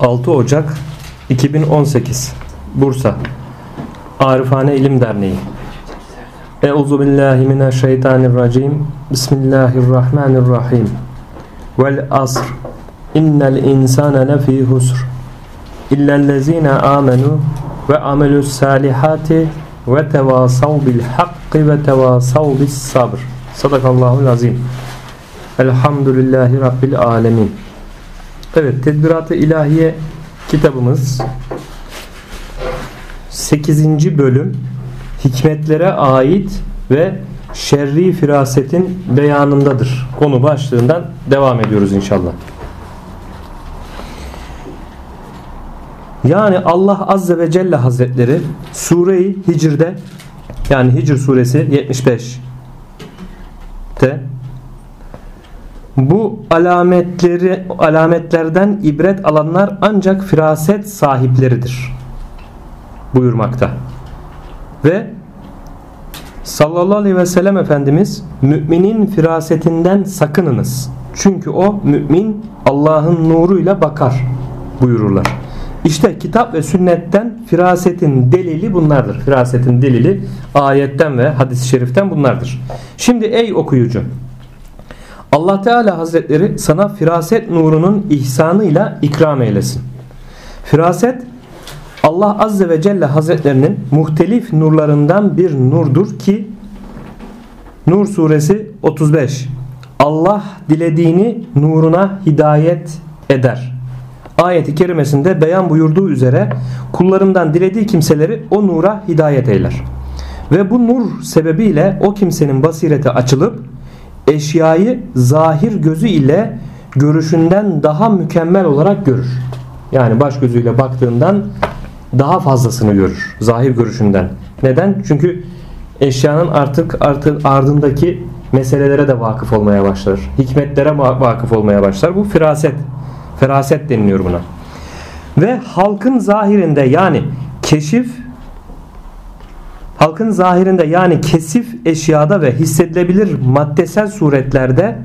6 Ocak 2018 Bursa. Arifane İlim Derneği. Euzu billahi mineşşeytanirracim. Bismillahirrahmanirrahim. Vel asr. İnnel insane lefî husr. İllellezine amenu ve amelus salihati ve tevasav bil hakkı ve tevasav bis sabr. Sadakallahul azim Elhamdülillahi Rabbil alemin Evet Tedbirat-ı İlahiye kitabımız 8. bölüm hikmetlere ait ve şerri firasetin beyanındadır. Konu başlığından devam ediyoruz inşallah. Yani Allah Azze ve Celle Hazretleri Sure-i Hicr'de yani Hicr suresi 75 te bu alametleri alametlerden ibret alanlar ancak firaset sahipleridir buyurmakta. Ve sallallahu aleyhi ve sellem Efendimiz müminin firasetinden sakınınız. Çünkü o mümin Allah'ın nuruyla bakar buyururlar. İşte kitap ve sünnetten firasetin delili bunlardır. Firasetin delili ayetten ve hadis-i şeriften bunlardır. Şimdi ey okuyucu Allah Teala Hazretleri sana firaset nurunun ihsanıyla ikram eylesin. Firaset Allah Azze ve Celle Hazretlerinin muhtelif nurlarından bir nurdur ki Nur suresi 35 Allah dilediğini nuruna hidayet eder. Ayeti kerimesinde beyan buyurduğu üzere kullarından dilediği kimseleri o nura hidayet eyler. Ve bu nur sebebiyle o kimsenin basireti açılıp eşyayı zahir gözü ile görüşünden daha mükemmel olarak görür. Yani baş gözüyle baktığından daha fazlasını görür. Zahir görüşünden. Neden? Çünkü eşyanın artık artık ardındaki meselelere de vakıf olmaya başlar. Hikmetlere vakıf olmaya başlar. Bu firaset. Feraset deniliyor buna. Ve halkın zahirinde yani keşif halkın zahirinde yani kesif eşyada ve hissedilebilir maddesel suretlerde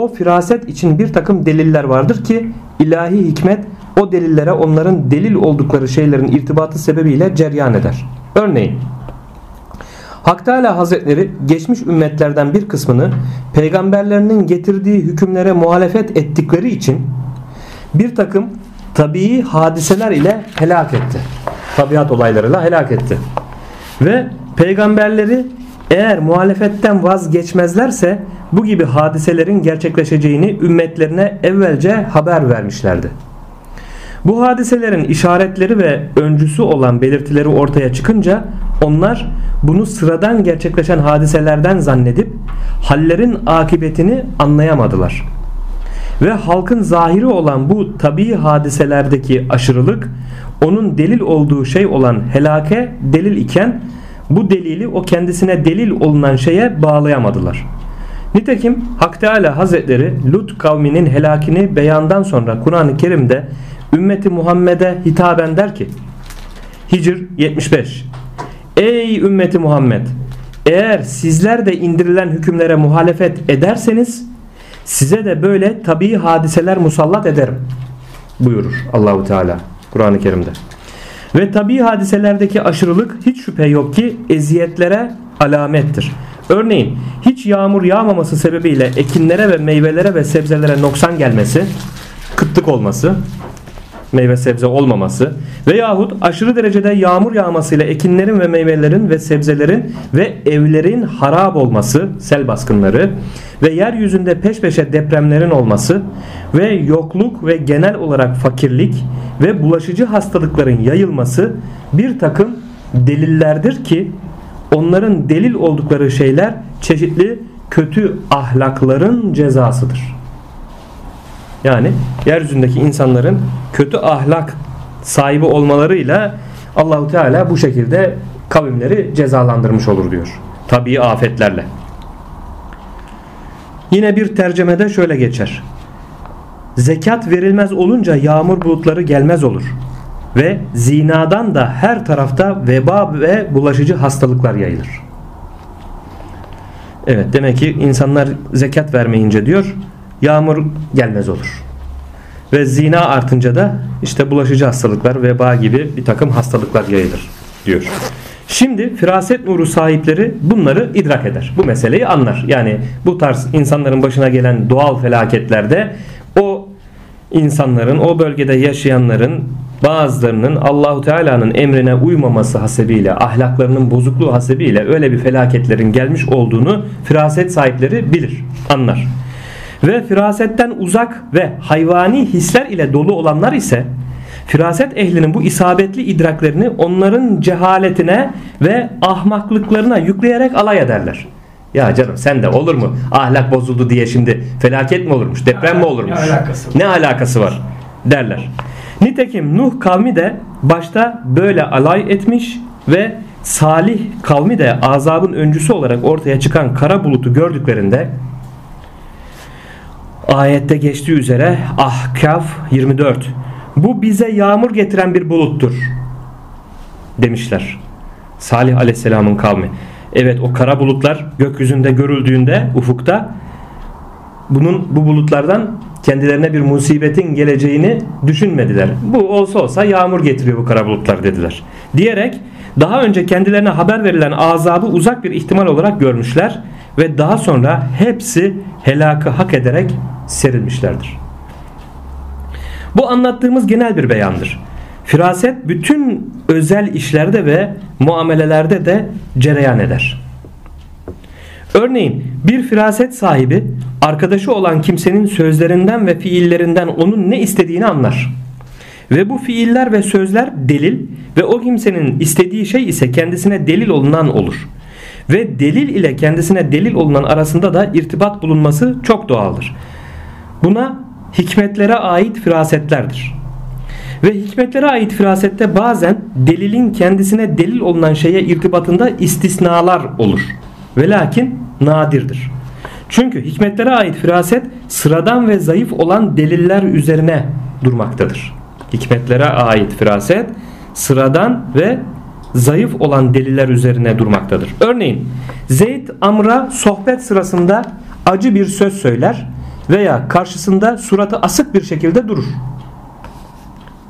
o firaset için bir takım deliller vardır ki ilahi hikmet o delillere onların delil oldukları şeylerin irtibatı sebebiyle ceryan eder. Örneğin Hak Teala Hazretleri geçmiş ümmetlerden bir kısmını peygamberlerinin getirdiği hükümlere muhalefet ettikleri için bir takım tabii hadiseler ile helak etti. Tabiat olaylarıyla helak etti. Ve peygamberleri eğer muhalefetten vazgeçmezlerse bu gibi hadiselerin gerçekleşeceğini ümmetlerine evvelce haber vermişlerdi. Bu hadiselerin işaretleri ve öncüsü olan belirtileri ortaya çıkınca onlar bunu sıradan gerçekleşen hadiselerden zannedip hallerin akıbetini anlayamadılar. Ve halkın zahiri olan bu tabii hadiselerdeki aşırılık onun delil olduğu şey olan helake delil iken bu delili o kendisine delil olunan şeye bağlayamadılar. Nitekim Hak Teala Hazretleri Lut kavminin helakini beyandan sonra Kur'an-ı Kerim'de ümmeti Muhammed'e hitaben der ki Hicr 75 Ey ümmeti Muhammed eğer sizler de indirilen hükümlere muhalefet ederseniz size de böyle tabii hadiseler musallat ederim buyurur Allahu Teala Kur'an-ı Kerim'de. Ve tabii hadiselerdeki aşırılık hiç şüphe yok ki eziyetlere alamettir. Örneğin hiç yağmur yağmaması sebebiyle ekinlere ve meyvelere ve sebzelere noksan gelmesi, kıtlık olması, meyve sebze olmaması veyahut aşırı derecede yağmur yağmasıyla ekinlerin ve meyvelerin ve sebzelerin ve evlerin harap olması, sel baskınları ve yeryüzünde peş peşe depremlerin olması ve yokluk ve genel olarak fakirlik ve bulaşıcı hastalıkların yayılması bir takım delillerdir ki onların delil oldukları şeyler çeşitli kötü ahlakların cezasıdır. Yani yeryüzündeki insanların kötü ahlak sahibi olmalarıyla Allahu Teala bu şekilde kavimleri cezalandırmış olur diyor. Tabii afetlerle. Yine bir tercemede şöyle geçer. Zekat verilmez olunca yağmur bulutları gelmez olur. Ve zinadan da her tarafta veba ve bulaşıcı hastalıklar yayılır. Evet demek ki insanlar zekat vermeyince diyor yağmur gelmez olur. Ve zina artınca da işte bulaşıcı hastalıklar, veba gibi bir takım hastalıklar yayılır diyor. Şimdi firaset nuru sahipleri bunları idrak eder. Bu meseleyi anlar. Yani bu tarz insanların başına gelen doğal felaketlerde o insanların, o bölgede yaşayanların bazılarının Allahu Teala'nın emrine uymaması hasebiyle, ahlaklarının bozukluğu hasebiyle öyle bir felaketlerin gelmiş olduğunu firaset sahipleri bilir, anlar. Ve firasetten uzak ve hayvani hisler ile dolu olanlar ise Firaset ehlinin bu isabetli idraklerini onların cehaletine ve ahmaklıklarına yükleyerek alay ederler. Ya canım sen de olur mu? Ahlak bozuldu diye şimdi felaket mi olurmuş? Deprem mi olurmuş? Ne alakası var? Ne alakası var? derler. Nitekim Nuh kavmi de başta böyle alay etmiş ve Salih kavmi de azabın öncüsü olarak ortaya çıkan kara bulutu gördüklerinde ayette geçtiği üzere Ahkaf 24 bu bize yağmur getiren bir buluttur demişler. Salih aleyhisselamın kavmi. Evet o kara bulutlar gökyüzünde görüldüğünde ufukta bunun bu bulutlardan kendilerine bir musibetin geleceğini düşünmediler. Bu olsa olsa yağmur getiriyor bu kara bulutlar dediler. Diyerek daha önce kendilerine haber verilen azabı uzak bir ihtimal olarak görmüşler ve daha sonra hepsi helakı hak ederek serilmişlerdir. Bu anlattığımız genel bir beyandır. Firaset bütün özel işlerde ve muamelelerde de cereyan eder. Örneğin bir firaset sahibi arkadaşı olan kimsenin sözlerinden ve fiillerinden onun ne istediğini anlar. Ve bu fiiller ve sözler delil ve o kimsenin istediği şey ise kendisine delil olunan olur. Ve delil ile kendisine delil olunan arasında da irtibat bulunması çok doğaldır. Buna hikmetlere ait firasetlerdir. Ve hikmetlere ait firasette bazen delilin kendisine delil olunan şeye irtibatında istisnalar olur. Ve lakin nadirdir. Çünkü hikmetlere ait firaset sıradan ve zayıf olan deliller üzerine durmaktadır. Hikmetlere ait firaset sıradan ve zayıf olan deliller üzerine durmaktadır. Örneğin Zeyd Amr'a sohbet sırasında acı bir söz söyler veya karşısında suratı asık bir şekilde durur.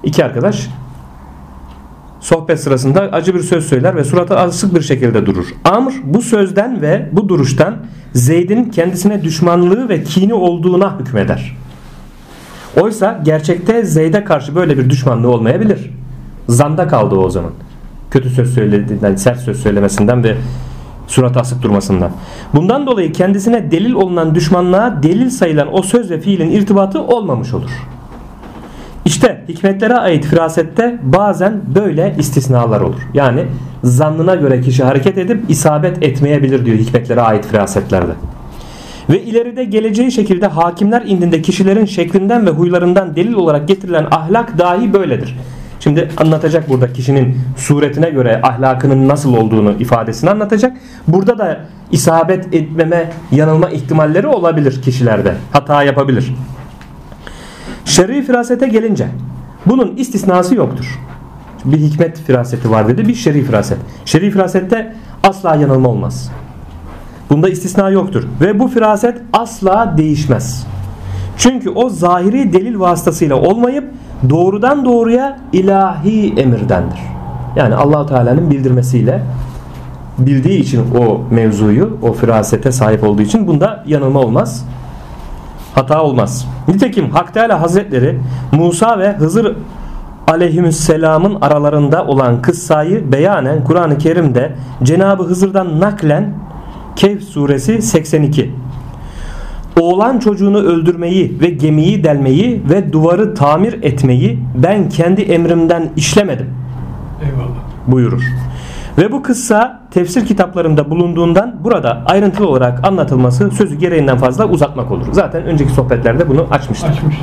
İki arkadaş sohbet sırasında acı bir söz söyler ve suratı asık bir şekilde durur. Amr bu sözden ve bu duruştan Zeyd'in kendisine düşmanlığı ve kini olduğuna hükmeder. Oysa gerçekte Zeyd'e karşı böyle bir düşmanlığı olmayabilir. Zanda kaldı o zaman. Kötü söz söylediğinden, sert söz söylemesinden ve surat asık durmasından. Bundan dolayı kendisine delil olunan düşmanlığa delil sayılan o söz ve fiilin irtibatı olmamış olur. İşte hikmetlere ait firasette bazen böyle istisnalar olur. Yani zannına göre kişi hareket edip isabet etmeyebilir diyor hikmetlere ait firasetlerde. Ve ileride geleceği şekilde hakimler indinde kişilerin şeklinden ve huylarından delil olarak getirilen ahlak dahi böyledir. Şimdi anlatacak burada kişinin suretine göre ahlakının nasıl olduğunu ifadesini anlatacak. Burada da isabet etmeme, yanılma ihtimalleri olabilir kişilerde. Hata yapabilir. Şer'i firasete gelince bunun istisnası yoktur. Bir hikmet firaseti var dedi, bir şer'i firaset. Şer'i firasette asla yanılma olmaz. Bunda istisna yoktur ve bu firaset asla değişmez. Çünkü o zahiri delil vasıtasıyla olmayıp doğrudan doğruya ilahi emirdendir. Yani allah Teala'nın bildirmesiyle bildiği için o mevzuyu, o firasete sahip olduğu için bunda yanılma olmaz. Hata olmaz. Nitekim Hak Teala Hazretleri Musa ve Hızır aleyhisselamın aralarında olan kıssayı beyanen Kur'an-ı Kerim'de Cenab-ı Hızır'dan naklen Kehf suresi 82 oğlan çocuğunu öldürmeyi ve gemiyi delmeyi ve duvarı tamir etmeyi ben kendi emrimden işlemedim. Eyvallah. Buyurur. Ve bu kıssa tefsir kitaplarında bulunduğundan burada ayrıntılı olarak anlatılması sözü gereğinden fazla uzatmak olur. Zaten önceki sohbetlerde bunu açmıştık. Açmış.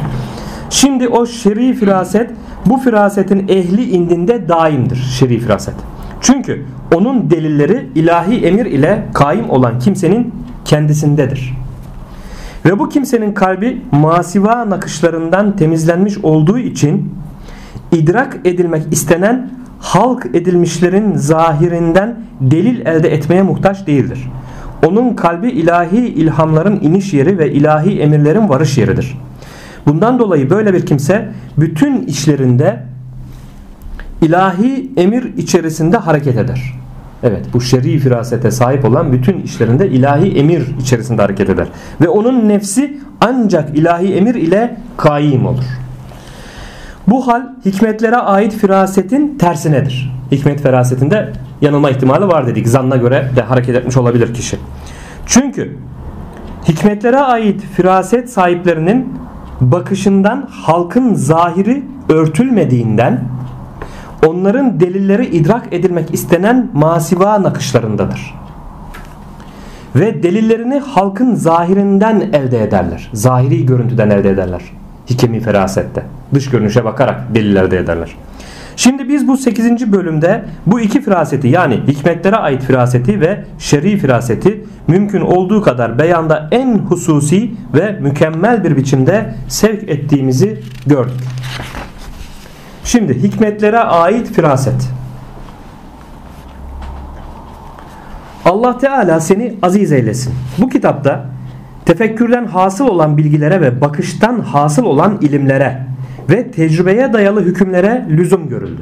Şimdi o şer'i firaset bu firasetin ehli indinde daimdir şer'i firaset. Çünkü onun delilleri ilahi emir ile kaim olan kimsenin kendisindedir. Ve bu kimsenin kalbi masiva nakışlarından temizlenmiş olduğu için idrak edilmek istenen halk edilmişlerin zahirinden delil elde etmeye muhtaç değildir. Onun kalbi ilahi ilhamların iniş yeri ve ilahi emirlerin varış yeridir. Bundan dolayı böyle bir kimse bütün işlerinde ilahi emir içerisinde hareket eder. Evet bu şer'i firasete sahip olan bütün işlerinde ilahi emir içerisinde hareket eder. Ve onun nefsi ancak ilahi emir ile kaim olur. Bu hal hikmetlere ait firasetin tersinedir. Hikmet ferasetinde yanılma ihtimali var dedik. Zanna göre de hareket etmiş olabilir kişi. Çünkü hikmetlere ait firaset sahiplerinin bakışından halkın zahiri örtülmediğinden onların delilleri idrak edilmek istenen masiva nakışlarındadır. Ve delillerini halkın zahirinden elde ederler. Zahiri görüntüden elde ederler. Hikemi ferasette. Dış görünüşe bakarak deliller elde ederler. Şimdi biz bu 8. bölümde bu iki firaseti yani hikmetlere ait firaseti ve şer'i firaseti mümkün olduğu kadar beyanda en hususi ve mükemmel bir biçimde sevk ettiğimizi gördük. Şimdi hikmetlere ait firaset. Allah Teala seni aziz eylesin. Bu kitapta tefekkürden hasıl olan bilgilere ve bakıştan hasıl olan ilimlere ve tecrübeye dayalı hükümlere lüzum görüldü.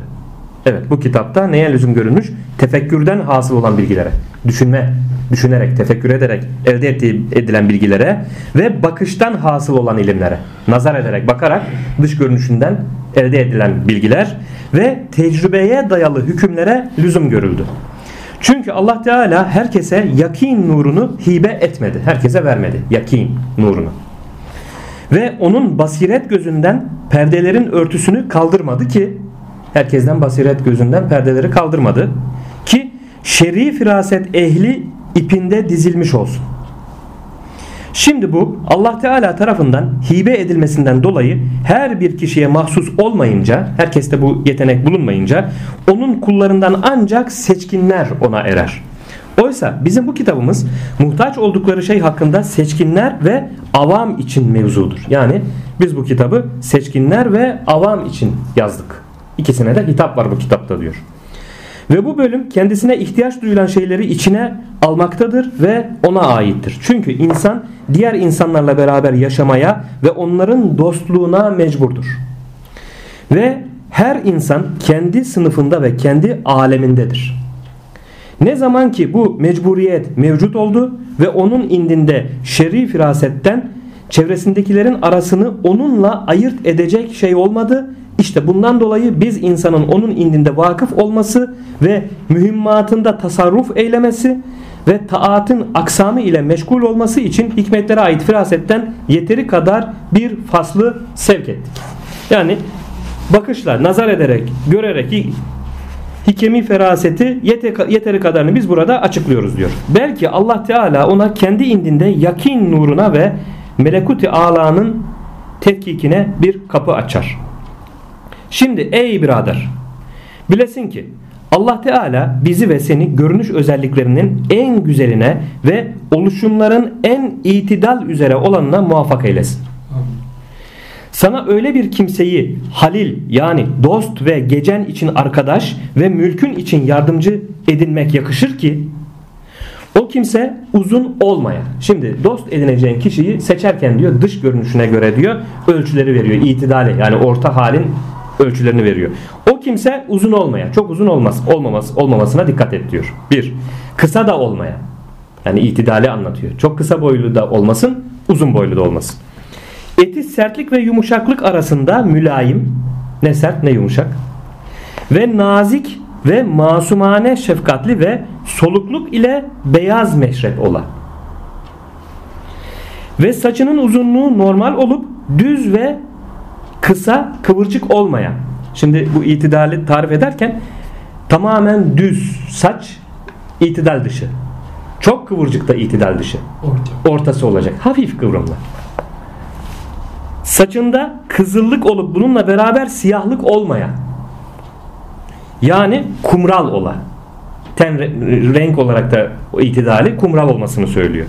Evet bu kitapta neye lüzum görülmüş? Tefekkürden hasıl olan bilgilere. Düşünme, düşünerek, tefekkür ederek elde ettiği, edilen bilgilere ve bakıştan hasıl olan ilimlere. Nazar ederek, bakarak dış görünüşünden elde edilen bilgiler ve tecrübeye dayalı hükümlere lüzum görüldü. Çünkü Allah Teala herkese yakin nurunu hibe etmedi. Herkese vermedi yakin nurunu. Ve onun basiret gözünden perdelerin örtüsünü kaldırmadı ki herkesten basiret gözünden perdeleri kaldırmadı ki şer'i firaset ehli ipinde dizilmiş olsun. Şimdi bu Allah Teala tarafından hibe edilmesinden dolayı her bir kişiye mahsus olmayınca, herkeste bu yetenek bulunmayınca onun kullarından ancak seçkinler ona erer. Oysa bizim bu kitabımız muhtaç oldukları şey hakkında seçkinler ve avam için mevzudur. Yani biz bu kitabı seçkinler ve avam için yazdık. İkisine de hitap var bu kitapta diyor. Ve bu bölüm kendisine ihtiyaç duyulan şeyleri içine almaktadır ve ona aittir. Çünkü insan diğer insanlarla beraber yaşamaya ve onların dostluğuna mecburdur. Ve her insan kendi sınıfında ve kendi alemindedir. Ne zaman ki bu mecburiyet mevcut oldu ve onun indinde şer'i firasetten çevresindekilerin arasını onunla ayırt edecek şey olmadı işte bundan dolayı biz insanın onun indinde vakıf olması ve mühimmatında tasarruf eylemesi ve taatın aksamı ile meşgul olması için hikmetlere ait firasetten yeteri kadar bir faslı sevk ettik. Yani bakışla, nazar ederek, görerek hikemi feraseti yeteri kadarını biz burada açıklıyoruz diyor. Belki Allah Teala ona kendi indinde yakin nuruna ve melekuti alanın tetkikine bir kapı açar. Şimdi ey birader bilesin ki Allah Teala bizi ve seni görünüş özelliklerinin en güzeline ve oluşumların en itidal üzere olanına muvaffak eylesin. Sana öyle bir kimseyi halil yani dost ve gecen için arkadaş ve mülkün için yardımcı edinmek yakışır ki o kimse uzun olmaya. Şimdi dost edineceğin kişiyi seçerken diyor dış görünüşüne göre diyor ölçüleri veriyor. itidali yani orta halin ölçülerini veriyor. O kimse uzun olmaya, çok uzun olmaz, olmaması, olmamasına dikkat et diyor. Bir, kısa da olmaya. Yani itidali anlatıyor. Çok kısa boylu da olmasın, uzun boylu da olmasın. Eti sertlik ve yumuşaklık arasında mülayim, ne sert ne yumuşak. Ve nazik ve masumane şefkatli ve solukluk ile beyaz meşrep ola. Ve saçının uzunluğu normal olup düz ve kısa kıvırcık olmayan. Şimdi bu itidali tarif ederken tamamen düz saç itidal dışı. Çok kıvırcık da itidal dışı. Orta. Ortası olacak. Hafif kıvrımlı. Saçında kızıllık olup bununla beraber siyahlık olmayan. Yani kumral olan. Ten renk olarak da itidali kumral olmasını söylüyor.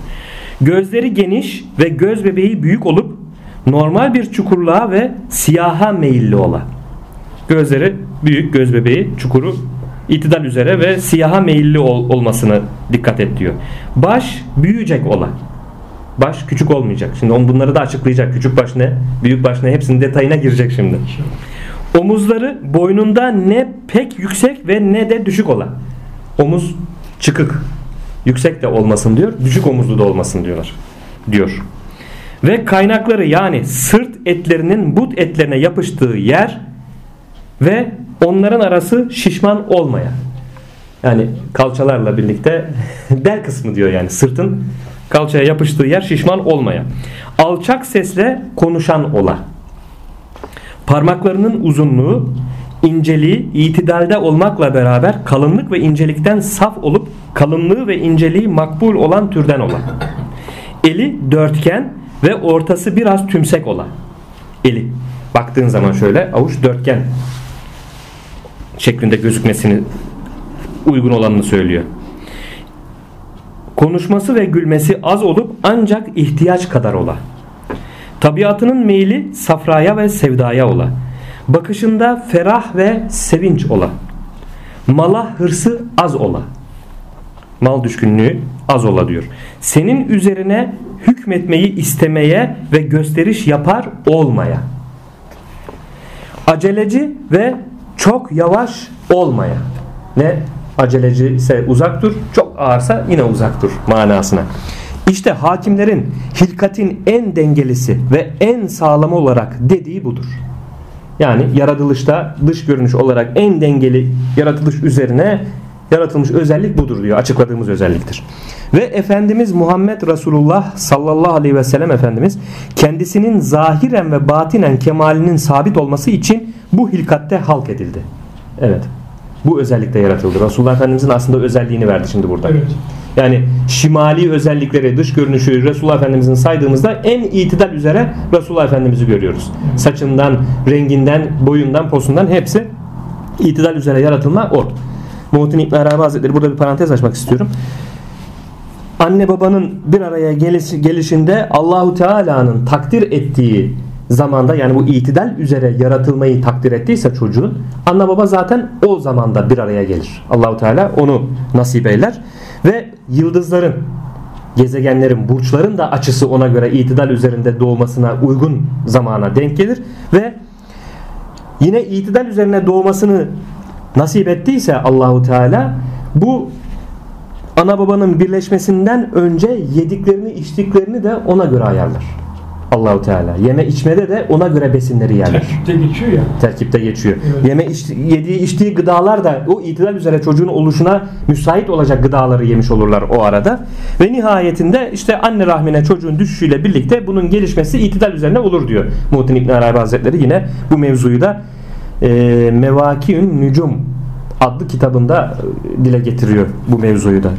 Gözleri geniş ve göz bebeği büyük olup normal bir çukurluğa ve siyaha meyilli ola. Gözleri büyük, göz bebeği, çukuru itidal üzere ve siyaha meyilli ol, olmasını dikkat et diyor. Baş büyüyecek ola. Baş küçük olmayacak. Şimdi on bunları da açıklayacak. Küçük baş ne? Büyük baş ne? Hepsinin detayına girecek şimdi. Omuzları boynunda ne pek yüksek ve ne de düşük olan. Omuz çıkık. Yüksek de olmasın diyor. Düşük omuzlu da olmasın diyorlar. Diyor. Ve kaynakları yani sırt etlerinin but etlerine yapıştığı yer ve onların arası şişman olmaya. Yani kalçalarla birlikte del kısmı diyor yani sırtın kalçaya yapıştığı yer şişman olmaya. Alçak sesle konuşan ola. Parmaklarının uzunluğu, inceliği itidalde olmakla beraber kalınlık ve incelikten saf olup kalınlığı ve inceliği makbul olan türden olan. Eli dörtgen ve ortası biraz tümsek olan. Eli. Baktığın zaman şöyle avuç dörtgen şeklinde gözükmesini uygun olanını söylüyor. Konuşması ve gülmesi az olup ancak ihtiyaç kadar ola. Tabiatının meyli safraya ve sevdaya ola. Bakışında ferah ve sevinç ola. Mala hırsı az ola. Mal düşkünlüğü az ola diyor. Senin üzerine hükmetmeyi istemeye ve gösteriş yapar olmaya. Aceleci ve çok yavaş olmaya. Ne aceleci ise uzak dur, çok ağırsa yine uzak dur manasına. İşte hakimlerin hilkatin en dengelisi ve en sağlamı olarak dediği budur. Yani yaratılışta dış görünüş olarak en dengeli yaratılış üzerine yaratılmış özellik budur diyor. Açıkladığımız özelliktir. Ve Efendimiz Muhammed Resulullah sallallahu aleyhi ve sellem Efendimiz kendisinin zahiren ve batinen kemalinin sabit olması için bu hilkatte halk edildi. Evet. Bu özellikle yaratıldı. Resulullah Efendimizin aslında özelliğini verdi şimdi burada. Evet. Yani şimali özellikleri, dış görünüşü Resulullah Efendimizin saydığımızda en itidal üzere Resulullah Efendimiz'i görüyoruz. Saçından, renginden, boyundan, posundan hepsi itidal üzere yaratılma o. Muhittin İbn Arabi Hazretleri burada bir parantez açmak istiyorum. Anne babanın bir araya gelişinde Allahu Teala'nın takdir ettiği zamanda yani bu itidal üzere yaratılmayı takdir ettiyse çocuğun anne baba zaten o zamanda bir araya gelir. Allahu Teala onu nasip eyler ve yıldızların gezegenlerin, burçların da açısı ona göre itidal üzerinde doğmasına uygun zamana denk gelir ve yine itidal üzerine doğmasını nasip ettiyse Allahu Teala bu ana babanın birleşmesinden önce yediklerini içtiklerini de ona göre ayarlar. Allahu Teala. Yeme içmede de ona göre besinleri yerler. Terkipte geçiyor ya. Terkipte geçiyor. Evet. Yeme iç, yediği içtiği gıdalar da o itidal üzere çocuğun oluşuna müsait olacak gıdaları yemiş olurlar o arada. Ve nihayetinde işte anne rahmine çocuğun düşüşüyle birlikte bunun gelişmesi itidal üzerine olur diyor. Muhittin İbn Arabi Hazretleri yine bu mevzuyu da e, Mevakiün Nücum adlı kitabında e, dile getiriyor bu mevzuyu da.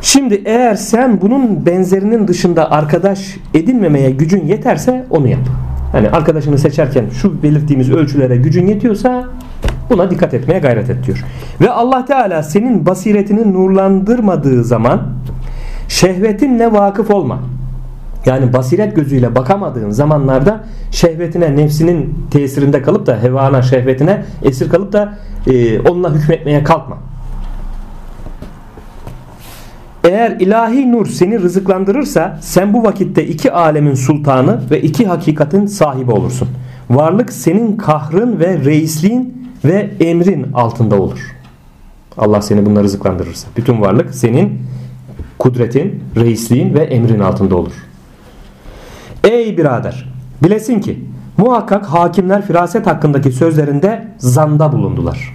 Şimdi eğer sen bunun benzerinin dışında arkadaş edinmemeye gücün yeterse onu yap. Hani arkadaşını seçerken şu belirttiğimiz ölçülere gücün yetiyorsa buna dikkat etmeye gayret et diyor. Ve Allah Teala senin basiretini nurlandırmadığı zaman şehvetinle vakıf olma. Yani basiret gözüyle bakamadığın zamanlarda şehvetine, nefsinin tesirinde kalıp da hevana, şehvetine esir kalıp da e, onunla hükmetmeye kalkma. Eğer ilahi nur seni rızıklandırırsa sen bu vakitte iki alemin sultanı ve iki hakikatin sahibi olursun. Varlık senin kahrın ve reisliğin ve emrin altında olur. Allah seni bunları rızıklandırırsa. Bütün varlık senin kudretin, reisliğin ve emrin altında olur. Ey birader! Bilesin ki muhakkak hakimler firaset hakkındaki sözlerinde zanda bulundular.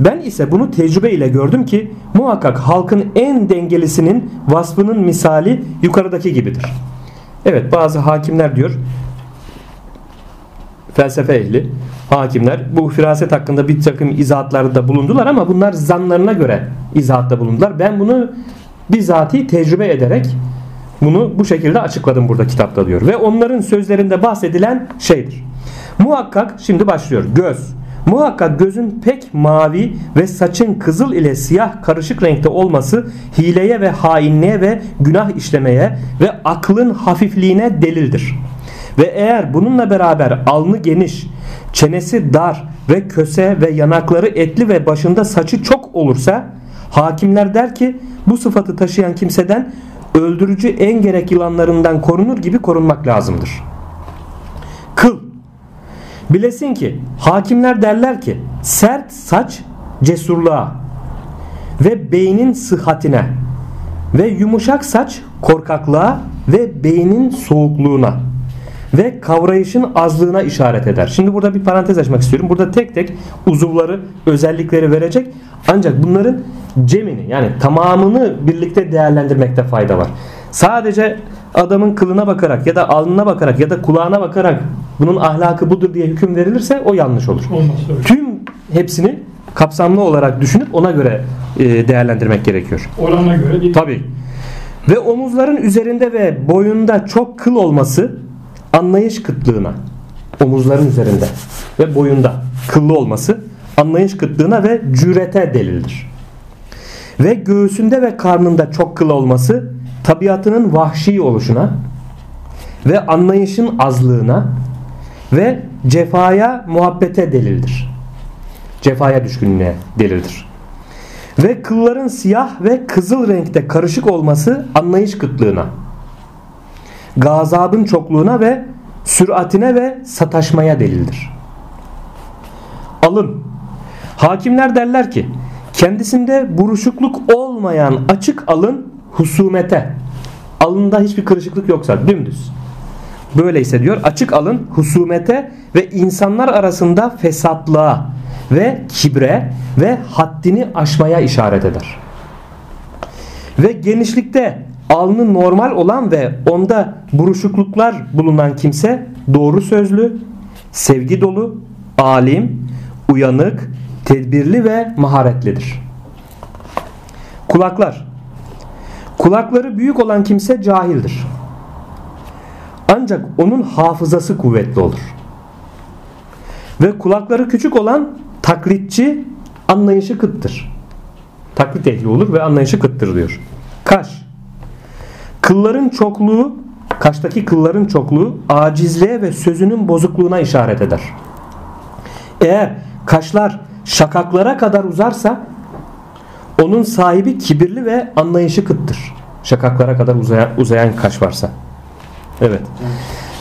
Ben ise bunu tecrübe ile gördüm ki muhakkak halkın en dengelisinin vasfının misali yukarıdaki gibidir. Evet bazı hakimler diyor felsefe ehli hakimler bu firaset hakkında bir takım izahatlarda bulundular ama bunlar zanlarına göre izahatta bulundular. Ben bunu bizatihi tecrübe ederek bunu bu şekilde açıkladım burada kitapta diyor. Ve onların sözlerinde bahsedilen şeydir. Muhakkak şimdi başlıyor. Göz, Muhakkak gözün pek mavi ve saçın kızıl ile siyah karışık renkte olması hileye ve hainliğe ve günah işlemeye ve aklın hafifliğine delildir. Ve eğer bununla beraber alnı geniş, çenesi dar ve köse ve yanakları etli ve başında saçı çok olursa hakimler der ki bu sıfatı taşıyan kimseden öldürücü en gerek yılanlarından korunur gibi korunmak lazımdır. Kıl Bilesin ki hakimler derler ki sert saç cesurluğa ve beynin sıhhatine ve yumuşak saç korkaklığa ve beynin soğukluğuna ve kavrayışın azlığına işaret eder. Şimdi burada bir parantez açmak istiyorum. Burada tek tek uzuvları, özellikleri verecek. Ancak bunların cemini yani tamamını birlikte değerlendirmekte fayda var. Sadece adamın kılına bakarak ya da alnına bakarak ya da kulağına bakarak bunun ahlakı budur diye hüküm verilirse o yanlış olur. Olmaz. Tüm hepsini kapsamlı olarak düşünüp ona göre e, değerlendirmek gerekiyor. Orana göre değil. Tabi. Ve omuzların üzerinde ve boyunda çok kıl olması anlayış kıtlığına, omuzların üzerinde ve boyunda kıllı olması anlayış kıtlığına ve cürete delildir. Ve göğsünde ve karnında çok kıl olması tabiatının vahşi oluşuna ve anlayışın azlığına ve cefaya muhabbete delildir. Cefaya düşkünlüğe delildir. Ve kılların siyah ve kızıl renkte karışık olması anlayış kıtlığına, gazabın çokluğuna ve süratine ve sataşmaya delildir. Alın. Hakimler derler ki kendisinde buruşukluk olmayan açık alın husumete. Alında hiçbir kırışıklık yoksa dümdüz. Böyleyse diyor açık alın husumete ve insanlar arasında fesatlığa ve kibre ve haddini aşmaya işaret eder. Ve genişlikte alnı normal olan ve onda buruşukluklar bulunan kimse doğru sözlü, sevgi dolu, alim, uyanık, tedbirli ve maharetlidir. Kulaklar Kulakları büyük olan kimse cahildir. Ancak onun hafızası kuvvetli olur. Ve kulakları küçük olan taklitçi anlayışı kıttır. Taklit ehli olur ve anlayışı kıttır diyor. Kaş. Kılların çokluğu, kaştaki kılların çokluğu acizliğe ve sözünün bozukluğuna işaret eder. Eğer kaşlar şakaklara kadar uzarsa onun sahibi kibirli ve anlayışı kıttır. Şakaklara kadar uzayan, uzayan kaş varsa. Evet.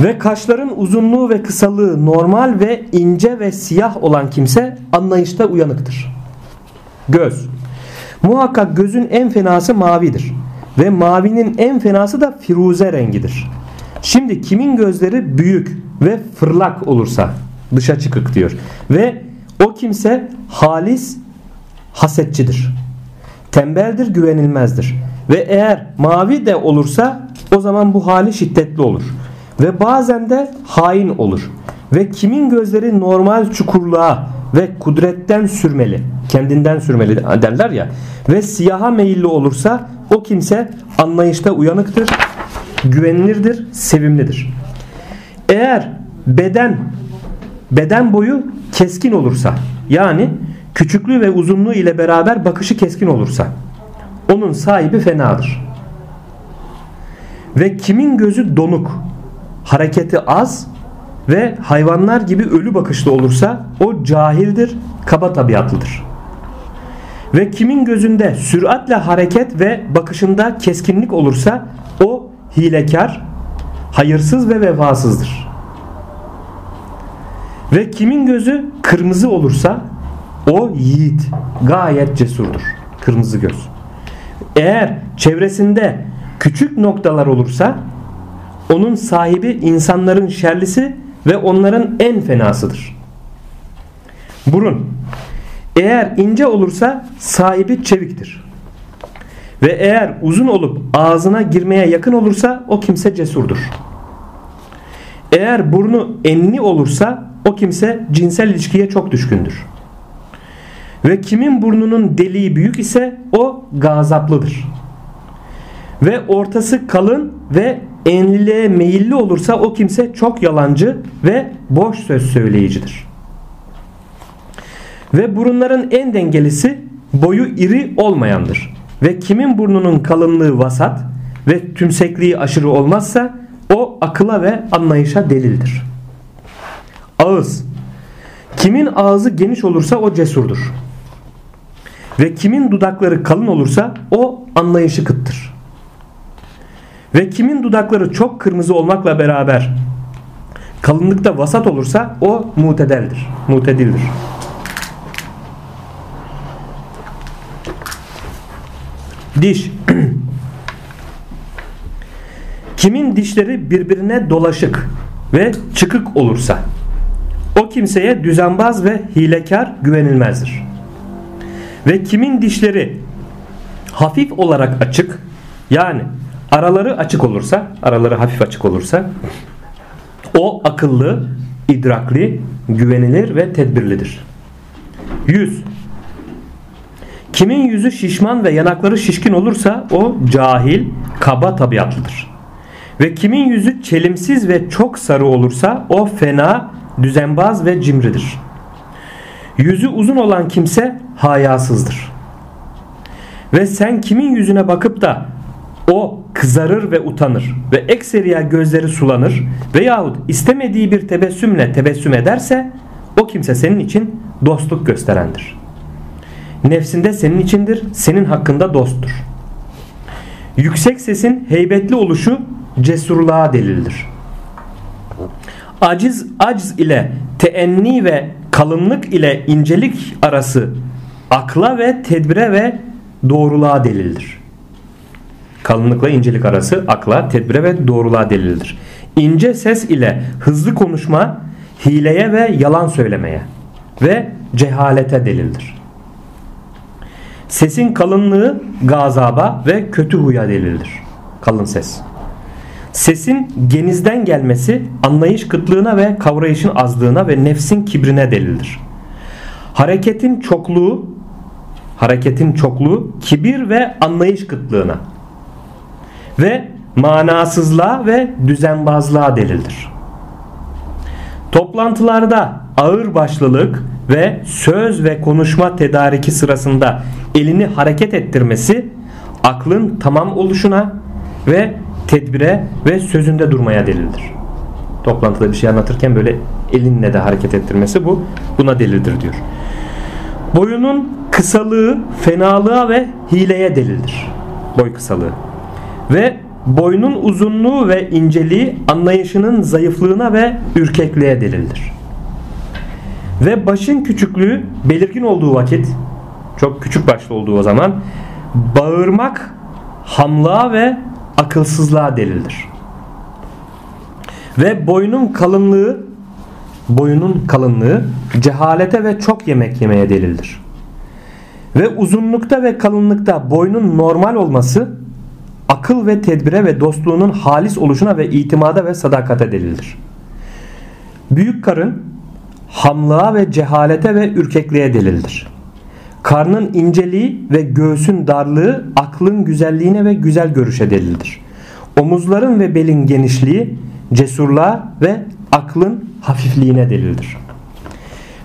Ve kaşların uzunluğu ve kısalığı normal ve ince ve siyah olan kimse anlayışta uyanıktır. Göz. Muhakkak gözün en fenası mavidir. Ve mavinin en fenası da firuze rengidir. Şimdi kimin gözleri büyük ve fırlak olursa dışa çıkık diyor. Ve o kimse halis hasetçidir. Tembeldir, güvenilmezdir. Ve eğer mavi de olursa o zaman bu hali şiddetli olur. Ve bazen de hain olur. Ve kimin gözleri normal çukurluğa ve kudretten sürmeli, kendinden sürmeli derler ya. Ve siyaha meyilli olursa o kimse anlayışta uyanıktır, güvenilirdir, sevimlidir. Eğer beden beden boyu keskin olursa yani küçüklüğü ve uzunluğu ile beraber bakışı keskin olursa onun sahibi fenadır. Ve kimin gözü donuk, hareketi az ve hayvanlar gibi ölü bakışlı olursa o cahildir, kaba tabiatlıdır. Ve kimin gözünde süratle hareket ve bakışında keskinlik olursa o hilekar, hayırsız ve vefasızdır. Ve kimin gözü kırmızı olursa o yiğit, gayet cesurdur. Kırmızı göz. Eğer çevresinde küçük noktalar olursa onun sahibi insanların şerlisi ve onların en fenasıdır. Burun eğer ince olursa sahibi çeviktir. Ve eğer uzun olup ağzına girmeye yakın olursa o kimse cesurdur. Eğer burnu enli olursa o kimse cinsel ilişkiye çok düşkündür. Ve kimin burnunun deliği büyük ise o gazaplıdır. Ve ortası kalın ve enliliğe meyilli olursa o kimse çok yalancı ve boş söz söyleyicidir. Ve burunların en dengelisi boyu iri olmayandır. Ve kimin burnunun kalınlığı vasat ve tümsekliği aşırı olmazsa o akıla ve anlayışa delildir. Ağız Kimin ağzı geniş olursa o cesurdur. Ve kimin dudakları kalın olursa o anlayışı kıttır. Ve kimin dudakları çok kırmızı olmakla beraber kalınlıkta vasat olursa o mutedeldir. Mutedildir. Diş. Kimin dişleri birbirine dolaşık ve çıkık olursa o kimseye düzenbaz ve hilekar güvenilmezdir. Ve kimin dişleri hafif olarak açık yani araları açık olursa araları hafif açık olursa o akıllı, idrakli, güvenilir ve tedbirlidir. Yüz Kimin yüzü şişman ve yanakları şişkin olursa o cahil, kaba tabiatlıdır. Ve kimin yüzü çelimsiz ve çok sarı olursa o fena, düzenbaz ve cimridir. Yüzü uzun olan kimse hayasızdır. Ve sen kimin yüzüne bakıp da o kızarır ve utanır ve ekseriya gözleri sulanır veyahut istemediği bir tebessümle tebessüm ederse o kimse senin için dostluk gösterendir. Nefsinde senin içindir, senin hakkında dosttur. Yüksek sesin heybetli oluşu cesurluğa delildir. Aciz acz ile teenni ve kalınlık ile incelik arası akla ve tedbire ve doğruluğa delildir. Kalınlıkla incelik arası akla, tedbire ve doğruluğa delildir. İnce ses ile hızlı konuşma hileye ve yalan söylemeye ve cehalete delildir. Sesin kalınlığı gazaba ve kötü huya delildir. Kalın ses. Sesin genizden gelmesi anlayış kıtlığına ve kavrayışın azlığına ve nefsin kibrine delildir. Hareketin çokluğu hareketin çokluğu kibir ve anlayış kıtlığına ve manasızlığa ve düzenbazlığa delildir. Toplantılarda ağır başlılık ve söz ve konuşma tedariki sırasında elini hareket ettirmesi aklın tamam oluşuna ve tedbire ve sözünde durmaya delildir. Toplantıda bir şey anlatırken böyle elinle de hareket ettirmesi bu buna delildir diyor. Boyunun kısalığı fenalığa ve hileye delildir. Boy kısalığı. Ve boynun uzunluğu ve inceliği anlayışının zayıflığına ve ürkekliğe delildir. Ve başın küçüklüğü belirgin olduğu vakit çok küçük başlı olduğu o zaman bağırmak hamlığa ve akılsızlığa delildir. Ve boynun kalınlığı boyunun kalınlığı cehalete ve çok yemek yemeye delildir. Ve uzunlukta ve kalınlıkta boynun normal olması akıl ve tedbire ve dostluğunun halis oluşuna ve itimada ve sadakate delildir. Büyük karın hamlığa ve cehalete ve ürkekliğe delildir. Karnın inceliği ve göğsün darlığı aklın güzelliğine ve güzel görüşe delildir. Omuzların ve belin genişliği cesurluğa ve aklın hafifliğine delildir.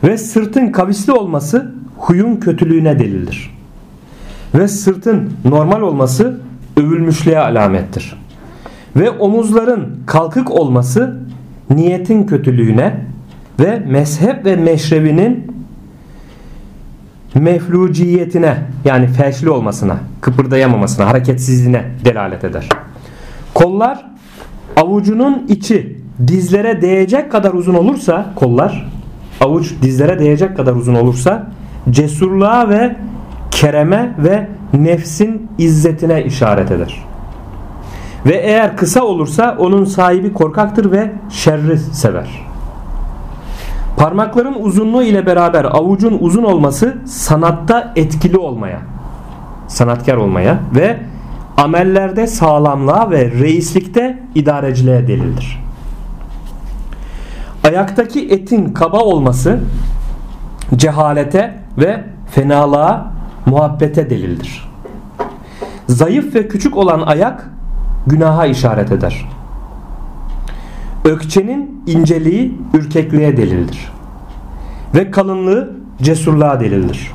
Ve sırtın kavisli olması huyun kötülüğüne delildir. Ve sırtın normal olması övülmüşlüğe alamettir. Ve omuzların kalkık olması niyetin kötülüğüne ve mezhep ve meşrebinin mefluciyetine yani felçli olmasına, kıpırdayamamasına, hareketsizliğine delalet eder. Kollar avucunun içi dizlere değecek kadar uzun olursa kollar avuç dizlere değecek kadar uzun olursa cesurluğa ve kereme ve nefsin izzetine işaret eder. Ve eğer kısa olursa onun sahibi korkaktır ve şerri sever. Parmakların uzunluğu ile beraber avucun uzun olması sanatta etkili olmaya, sanatkar olmaya ve amellerde sağlamlığa ve reislikte idareciliğe delildir. Ayaktaki etin kaba olması cehalete ve fenalığa muhabbete delildir. Zayıf ve küçük olan ayak günaha işaret eder. Ökçenin inceliği ürkekliğe delildir. Ve kalınlığı cesurluğa delildir.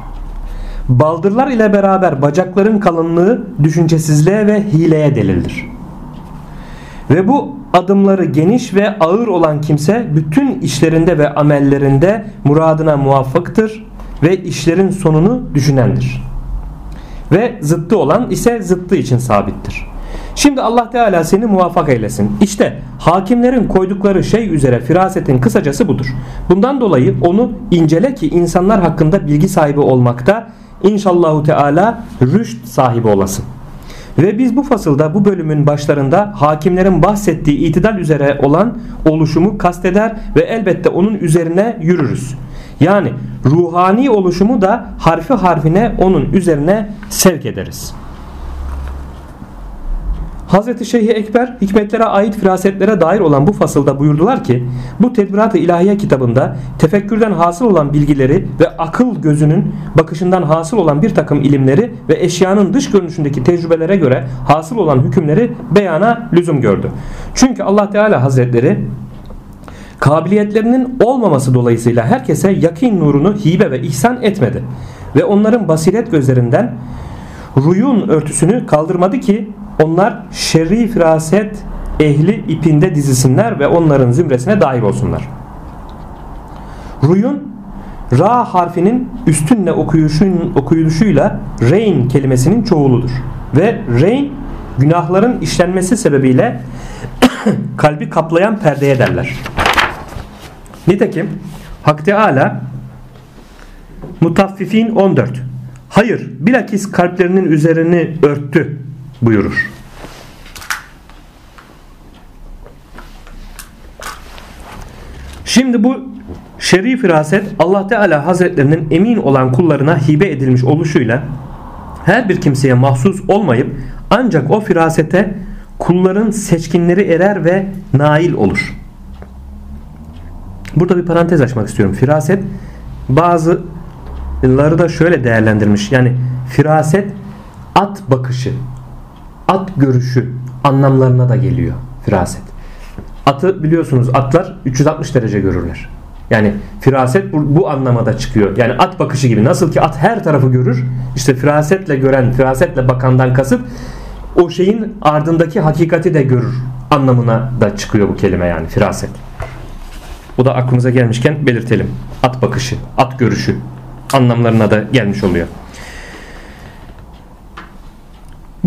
Baldırlar ile beraber bacakların kalınlığı düşüncesizliğe ve hileye delildir. Ve bu adımları geniş ve ağır olan kimse bütün işlerinde ve amellerinde muradına muvaffıktır ve işlerin sonunu düşünendir. Ve zıttı olan ise zıttı için sabittir. Şimdi Allah Teala seni muvaffak eylesin. İşte hakimlerin koydukları şey üzere firasetin kısacası budur. Bundan dolayı onu incele ki insanlar hakkında bilgi sahibi olmakta inşallahu Teala rüşt sahibi olasın. Ve biz bu fasılda bu bölümün başlarında hakimlerin bahsettiği itidal üzere olan oluşumu kasteder ve elbette onun üzerine yürürüz. Yani ruhani oluşumu da harfi harfine onun üzerine sevk ederiz. Hazreti Şeyh Ekber hikmetlere ait firasetlere dair olan bu fasılda buyurdular ki bu Tedbirat-ı İlahiye kitabında tefekkürden hasıl olan bilgileri ve akıl gözünün bakışından hasıl olan bir takım ilimleri ve eşyanın dış görünüşündeki tecrübelere göre hasıl olan hükümleri beyana lüzum gördü. Çünkü Allah Teala Hazretleri kabiliyetlerinin olmaması dolayısıyla herkese yakin nurunu hibe ve ihsan etmedi. Ve onların basiret gözlerinden ruyun örtüsünü kaldırmadı ki onlar şerri firaset ehli ipinde dizilsinler ve onların zümresine dahil olsunlar. Ruyun Ra harfinin üstünle okuyuşun, okuyuluşuyla reyn kelimesinin çoğuludur. Ve reyn günahların işlenmesi sebebiyle kalbi kaplayan perdeye derler. Nitekim Hak Teala Mutaffifin 14 Hayır bilakis kalplerinin üzerini örttü buyurur. Şimdi bu şerif firaset Allah Teala Hazretlerinin emin olan kullarına hibe edilmiş oluşuyla her bir kimseye mahsus olmayıp ancak o firasete kulların seçkinleri erer ve nail olur. Burada bir parantez açmak istiyorum. Firaset bazıları da şöyle değerlendirmiş. Yani firaset at bakışı at görüşü anlamlarına da geliyor firaset. Atı biliyorsunuz atlar 360 derece görürler. Yani firaset bu, bu anlamada çıkıyor. Yani at bakışı gibi. Nasıl ki at her tarafı görür. İşte firasetle gören, firasetle bakandan kasıt o şeyin ardındaki hakikati de görür anlamına da çıkıyor bu kelime yani firaset. Bu da aklımıza gelmişken belirtelim. At bakışı, at görüşü anlamlarına da gelmiş oluyor.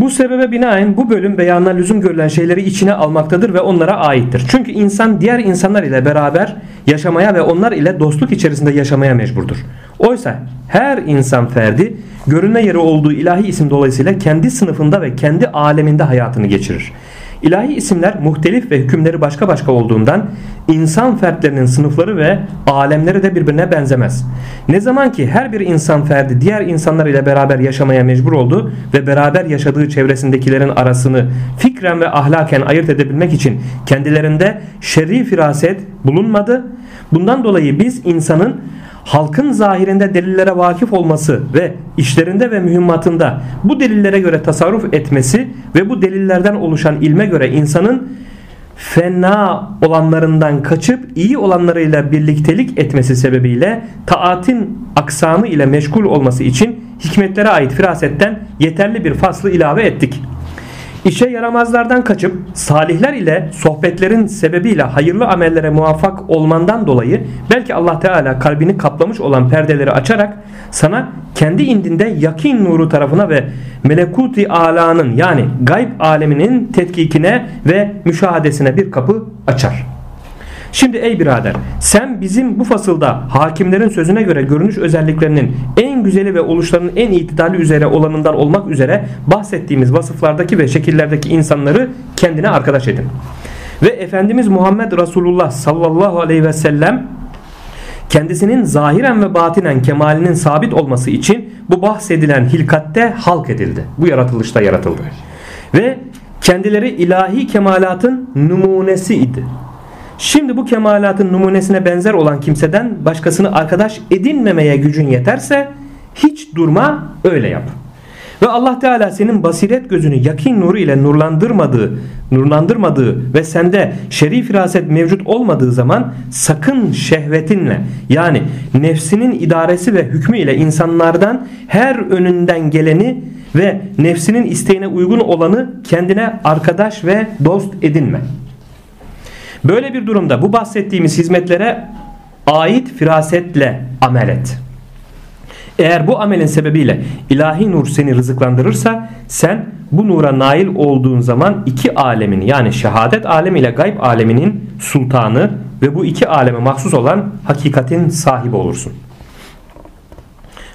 Bu sebebe binaen bu bölüm beyanına lüzum görülen şeyleri içine almaktadır ve onlara aittir. Çünkü insan diğer insanlar ile beraber yaşamaya ve onlar ile dostluk içerisinde yaşamaya mecburdur. Oysa her insan ferdi görünme yeri olduğu ilahi isim dolayısıyla kendi sınıfında ve kendi aleminde hayatını geçirir. İlahi isimler muhtelif ve hükümleri başka başka olduğundan insan fertlerinin sınıfları ve alemleri de birbirine benzemez. Ne zaman ki her bir insan ferdi diğer insanlar ile beraber yaşamaya mecbur oldu ve beraber yaşadığı çevresindekilerin arasını fikren ve ahlaken ayırt edebilmek için kendilerinde şerri firaset bulunmadı. Bundan dolayı biz insanın halkın zahirinde delillere vakıf olması ve işlerinde ve mühimmatında bu delillere göre tasarruf etmesi ve bu delillerden oluşan ilme göre insanın fena olanlarından kaçıp iyi olanlarıyla birliktelik etmesi sebebiyle taatin aksamı ile meşgul olması için hikmetlere ait firasetten yeterli bir faslı ilave ettik. İşe yaramazlardan kaçıp salihler ile sohbetlerin sebebiyle hayırlı amellere muvaffak olmandan dolayı belki Allah Teala kalbini kaplamış olan perdeleri açarak sana kendi indinde yakin nuru tarafına ve melekuti alanın yani gayb aleminin tetkikine ve müşahadesine bir kapı açar. Şimdi ey birader sen bizim bu fasılda hakimlerin sözüne göre görünüş özelliklerinin en güzeli ve oluşlarının en itidali üzere olanından olmak üzere bahsettiğimiz vasıflardaki ve şekillerdeki insanları kendine arkadaş edin. Ve Efendimiz Muhammed Resulullah sallallahu aleyhi ve sellem kendisinin zahiren ve batinen kemalinin sabit olması için bu bahsedilen hilkatte halk edildi. Bu yaratılışta yaratıldı. Ve kendileri ilahi kemalatın numunesi idi. Şimdi bu kemalatın numunesine benzer olan kimseden başkasını arkadaş edinmemeye gücün yeterse hiç durma öyle yap. Ve Allah Teala senin basiret gözünü yakin nuru ile nurlandırmadığı, nurlandırmadığı ve sende şerif firaset mevcut olmadığı zaman sakın şehvetinle yani nefsinin idaresi ve hükmü ile insanlardan her önünden geleni ve nefsinin isteğine uygun olanı kendine arkadaş ve dost edinme. Böyle bir durumda bu bahsettiğimiz hizmetlere ait firasetle amel et. Eğer bu amelin sebebiyle ilahi nur seni rızıklandırırsa sen bu nura nail olduğun zaman iki alemin yani şehadet alemi ile gayb aleminin sultanı ve bu iki aleme mahsus olan hakikatin sahibi olursun.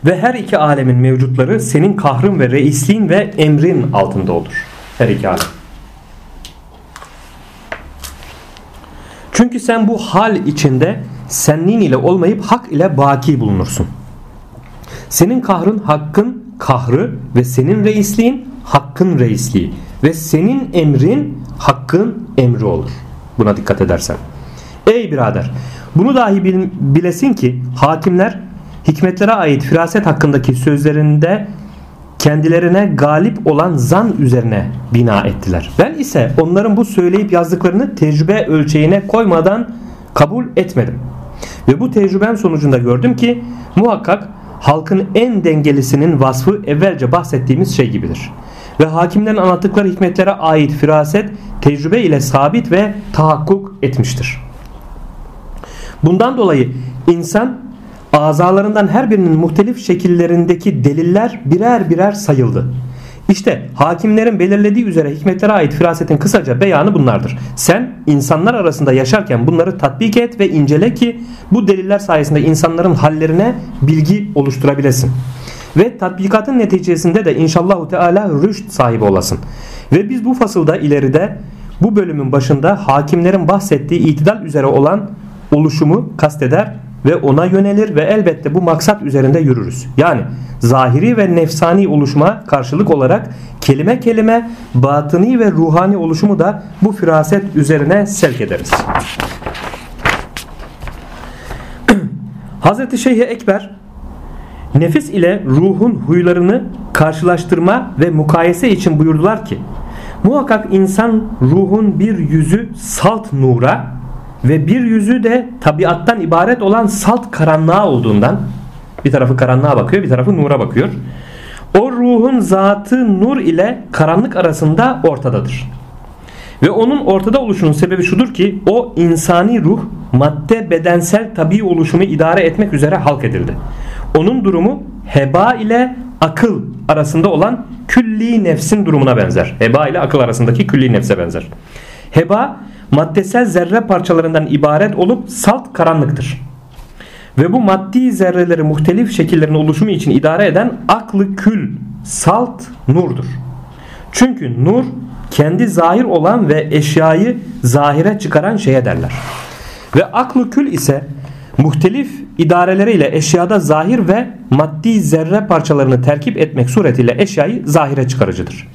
Ve her iki alemin mevcutları senin kahrın ve reisliğin ve emrin altında olur. Her iki alem. Çünkü sen bu hal içinde senliğin ile olmayıp hak ile baki bulunursun. Senin kahrın hakkın kahrı ve senin reisliğin hakkın reisliği ve senin emrin hakkın emri olur. Buna dikkat edersen. Ey birader bunu dahi bilesin ki hakimler hikmetlere ait firaset hakkındaki sözlerinde kendilerine galip olan zan üzerine bina ettiler. Ben ise onların bu söyleyip yazdıklarını tecrübe ölçeğine koymadan kabul etmedim. Ve bu tecrübem sonucunda gördüm ki muhakkak halkın en dengelisinin vasfı evvelce bahsettiğimiz şey gibidir. Ve hakimlerin anlattıkları hikmetlere ait firaset tecrübe ile sabit ve tahakkuk etmiştir. Bundan dolayı insan azalarından her birinin muhtelif şekillerindeki deliller birer birer sayıldı. İşte hakimlerin belirlediği üzere hikmetlere ait firasetin kısaca beyanı bunlardır. Sen insanlar arasında yaşarken bunları tatbik et ve incele ki bu deliller sayesinde insanların hallerine bilgi oluşturabilesin. Ve tatbikatın neticesinde de inşallahu teala rüşt sahibi olasın. Ve biz bu fasılda ileride bu bölümün başında hakimlerin bahsettiği itidal üzere olan oluşumu kasteder ve ona yönelir ve elbette bu maksat üzerinde yürürüz. Yani zahiri ve nefsani oluşuma karşılık olarak kelime kelime batıni ve ruhani oluşumu da bu firaset üzerine sevk ederiz. Hz. Şeyh Ekber nefis ile ruhun huylarını karşılaştırma ve mukayese için buyurdular ki muhakkak insan ruhun bir yüzü salt nura ve bir yüzü de tabiattan ibaret olan salt karanlığa olduğundan bir tarafı karanlığa bakıyor bir tarafı nura bakıyor. O ruhun zatı nur ile karanlık arasında ortadadır. Ve onun ortada oluşunun sebebi şudur ki o insani ruh madde bedensel tabi oluşumu idare etmek üzere halk edildi. Onun durumu heba ile akıl arasında olan külli nefsin durumuna benzer. Heba ile akıl arasındaki külli nefse benzer. Heba maddesel zerre parçalarından ibaret olup salt karanlıktır. Ve bu maddi zerreleri muhtelif şekillerin oluşumu için idare eden aklı kül, salt nurdur. Çünkü nur kendi zahir olan ve eşyayı zahire çıkaran şeye derler. Ve aklı kül ise muhtelif idareleriyle eşyada zahir ve maddi zerre parçalarını terkip etmek suretiyle eşyayı zahire çıkarıcıdır.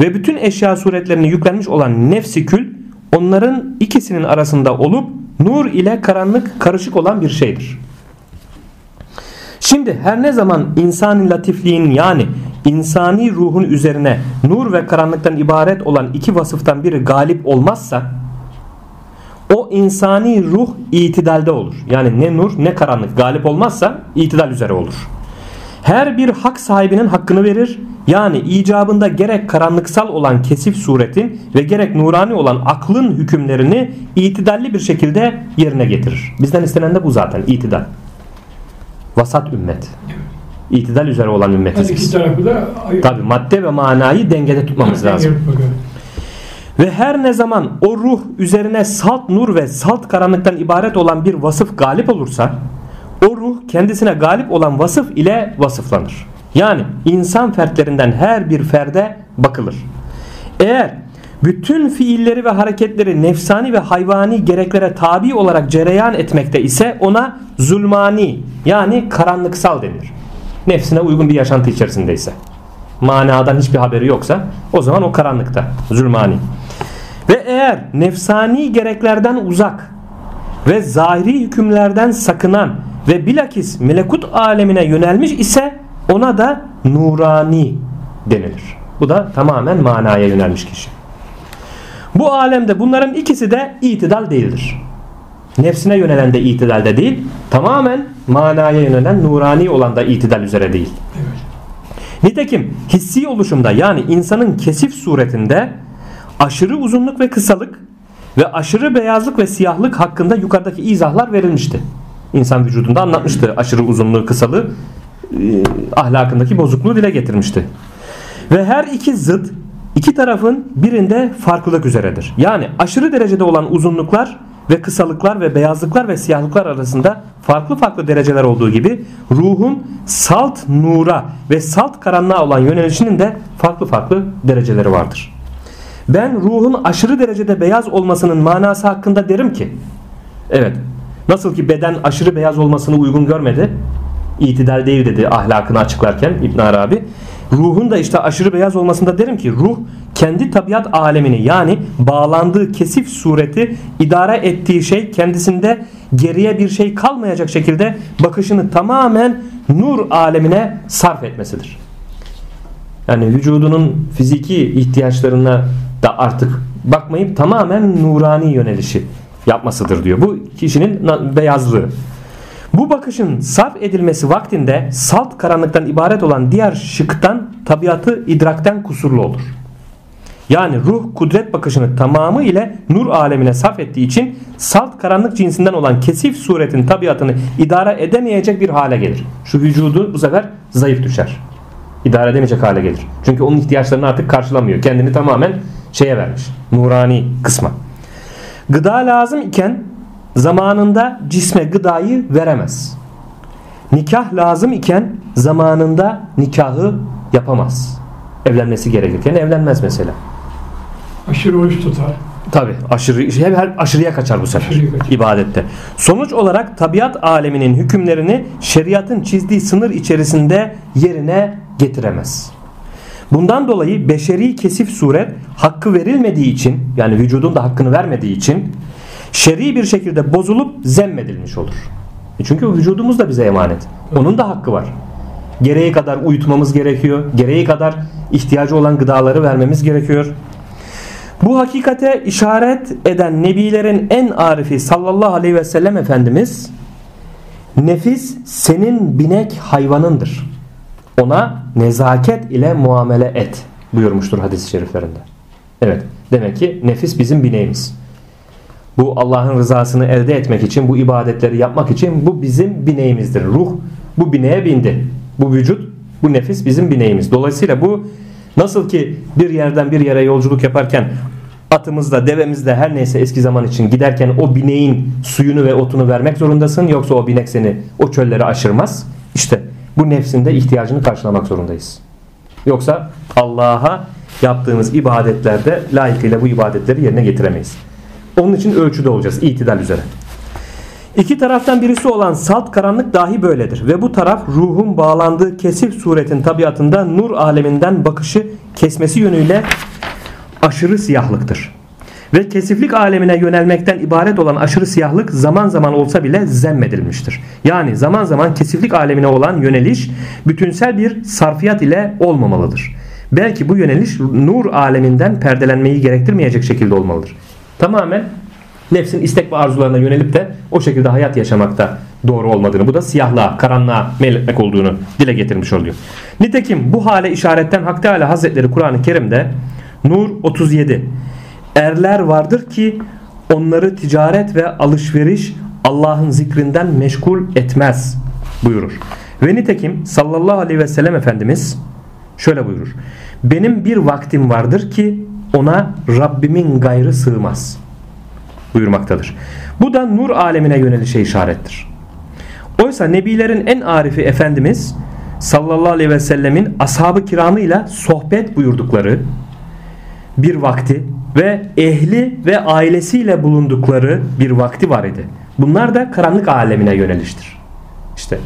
Ve bütün eşya suretlerini yüklenmiş olan nefsi kül onların ikisinin arasında olup nur ile karanlık karışık olan bir şeydir. Şimdi her ne zaman insani latifliğin yani insani ruhun üzerine nur ve karanlıktan ibaret olan iki vasıftan biri galip olmazsa o insani ruh itidalde olur. Yani ne nur ne karanlık galip olmazsa itidal üzere olur. Her bir hak sahibinin hakkını verir. Yani icabında gerek karanlıksal olan kesif suretin ve gerek nurani olan aklın hükümlerini itidalli bir şekilde yerine getirir. Bizden istenen de bu zaten itidal. Vasat ümmet. İtidal üzere olan ümmetiz biz. tarafı da Tabi madde ve manayı dengede tutmamız lazım. Ve her ne zaman o ruh üzerine salt nur ve salt karanlıktan ibaret olan bir vasıf galip olursa o ruh kendisine galip olan vasıf ile vasıflanır. Yani insan fertlerinden her bir ferde bakılır. Eğer bütün fiilleri ve hareketleri nefsani ve hayvani gereklere tabi olarak cereyan etmekte ise ona zulmani yani karanlıksal denir. Nefsine uygun bir yaşantı içerisindeyse. Manadan hiçbir haberi yoksa o zaman o karanlıkta zulmani. Ve eğer nefsani gereklerden uzak ve zahiri hükümlerden sakınan ve bilakis melekut alemine yönelmiş ise ona da nurani denilir. Bu da tamamen manaya yönelmiş kişi. Bu alemde bunların ikisi de itidal değildir. Nefsine yönelen de itidalde değil, tamamen manaya yönelen nurani olan da itidal üzere değil. Nitekim hissi oluşumda yani insanın kesif suretinde aşırı uzunluk ve kısalık ve aşırı beyazlık ve siyahlık hakkında yukarıdaki izahlar verilmişti. İnsan vücudunda anlatmıştı aşırı uzunluğu kısalığı ahlakındaki bozukluğu dile getirmişti. Ve her iki zıt iki tarafın birinde farklılık üzeredir. Yani aşırı derecede olan uzunluklar ve kısalıklar ve beyazlıklar ve siyahlıklar arasında farklı farklı dereceler olduğu gibi ruhun salt nura ve salt karanlığa olan yönelişinin de farklı farklı dereceleri vardır. Ben ruhun aşırı derecede beyaz olmasının manası hakkında derim ki evet nasıl ki beden aşırı beyaz olmasını uygun görmedi itidal değil dedi ahlakını açıklarken İbn Arabi ruhun da işte aşırı beyaz olmasında derim ki ruh kendi tabiat alemini yani bağlandığı kesif sureti idare ettiği şey kendisinde geriye bir şey kalmayacak şekilde bakışını tamamen nur alemine sarf etmesidir. Yani vücudunun fiziki ihtiyaçlarına da artık bakmayıp tamamen nurani yönelişi yapmasıdır diyor. Bu kişinin beyazlığı. Bu bakışın sarf edilmesi vaktinde salt karanlıktan ibaret olan diğer şıktan tabiatı idrakten kusurlu olur. Yani ruh kudret bakışını tamamı ile nur alemine sarf ettiği için salt karanlık cinsinden olan kesif suretin tabiatını idare edemeyecek bir hale gelir. Şu vücudu bu sefer zayıf düşer. İdare edemeyecek hale gelir. Çünkü onun ihtiyaçlarını artık karşılamıyor. Kendini tamamen şeye vermiş. Nurani kısma. Gıda lazım iken zamanında cisme gıdayı veremez. Nikah lazım iken zamanında nikahı yapamaz. Evlenmesi gerekirken evlenmez mesela. Aşırı oruç tutar. Tabi aşırı, her aşırıya kaçar bu sefer kaçar. ibadette. Sonuç olarak tabiat aleminin hükümlerini şeriatın çizdiği sınır içerisinde yerine getiremez. Bundan dolayı beşeri kesif suret hakkı verilmediği için yani vücudun da hakkını vermediği için şer'i bir şekilde bozulup zemmedilmiş olur. E çünkü vücudumuz da bize emanet. Onun da hakkı var. Gereği kadar uyutmamız gerekiyor. Gereği kadar ihtiyacı olan gıdaları vermemiz gerekiyor. Bu hakikate işaret eden nebilerin en arifi sallallahu aleyhi ve sellem Efendimiz nefis senin binek hayvanındır. Ona nezaket ile muamele et buyurmuştur hadis-i şeriflerinde. Evet demek ki nefis bizim bineğimiz. Bu Allah'ın rızasını elde etmek için, bu ibadetleri yapmak için bu bizim bineğimizdir. Ruh bu bineğe bindi. Bu vücut, bu nefis bizim bineğimiz. Dolayısıyla bu nasıl ki bir yerden bir yere yolculuk yaparken atımızla, devemizle her neyse eski zaman için giderken o bineğin suyunu ve otunu vermek zorundasın. Yoksa o binek seni o çölleri aşırmaz. İşte bu nefsinde ihtiyacını karşılamak zorundayız. Yoksa Allah'a yaptığımız ibadetlerde layıkıyla bu ibadetleri yerine getiremeyiz. Onun için ölçüde olacağız itidal üzere. İki taraftan birisi olan salt karanlık dahi böyledir. Ve bu taraf ruhun bağlandığı kesif suretin tabiatında nur aleminden bakışı kesmesi yönüyle aşırı siyahlıktır. Ve kesiflik alemine yönelmekten ibaret olan aşırı siyahlık zaman zaman olsa bile zemmedilmiştir. Yani zaman zaman kesiflik alemine olan yöneliş bütünsel bir sarfiyat ile olmamalıdır. Belki bu yöneliş nur aleminden perdelenmeyi gerektirmeyecek şekilde olmalıdır. Tamamen nefsin istek ve arzularına yönelip de o şekilde hayat yaşamakta doğru olmadığını, bu da siyahlığa, karanlığa meyletmek olduğunu dile getirmiş oluyor. Nitekim bu hale işaretten Hak Teala Hazretleri Kur'an-ı Kerim'de Nur 37 Erler vardır ki onları ticaret ve alışveriş Allah'ın zikrinden meşgul etmez buyurur. Ve nitekim sallallahu aleyhi ve sellem Efendimiz şöyle buyurur. Benim bir vaktim vardır ki ona Rabbimin gayrı sığmaz buyurmaktadır. Bu da nur alemine yönelişe işarettir. Oysa nebilerin en arifi Efendimiz sallallahu aleyhi ve sellemin ashabı kiramıyla sohbet buyurdukları bir vakti ve ehli ve ailesiyle bulundukları bir vakti var idi. Bunlar da karanlık alemine yöneliştir. İşte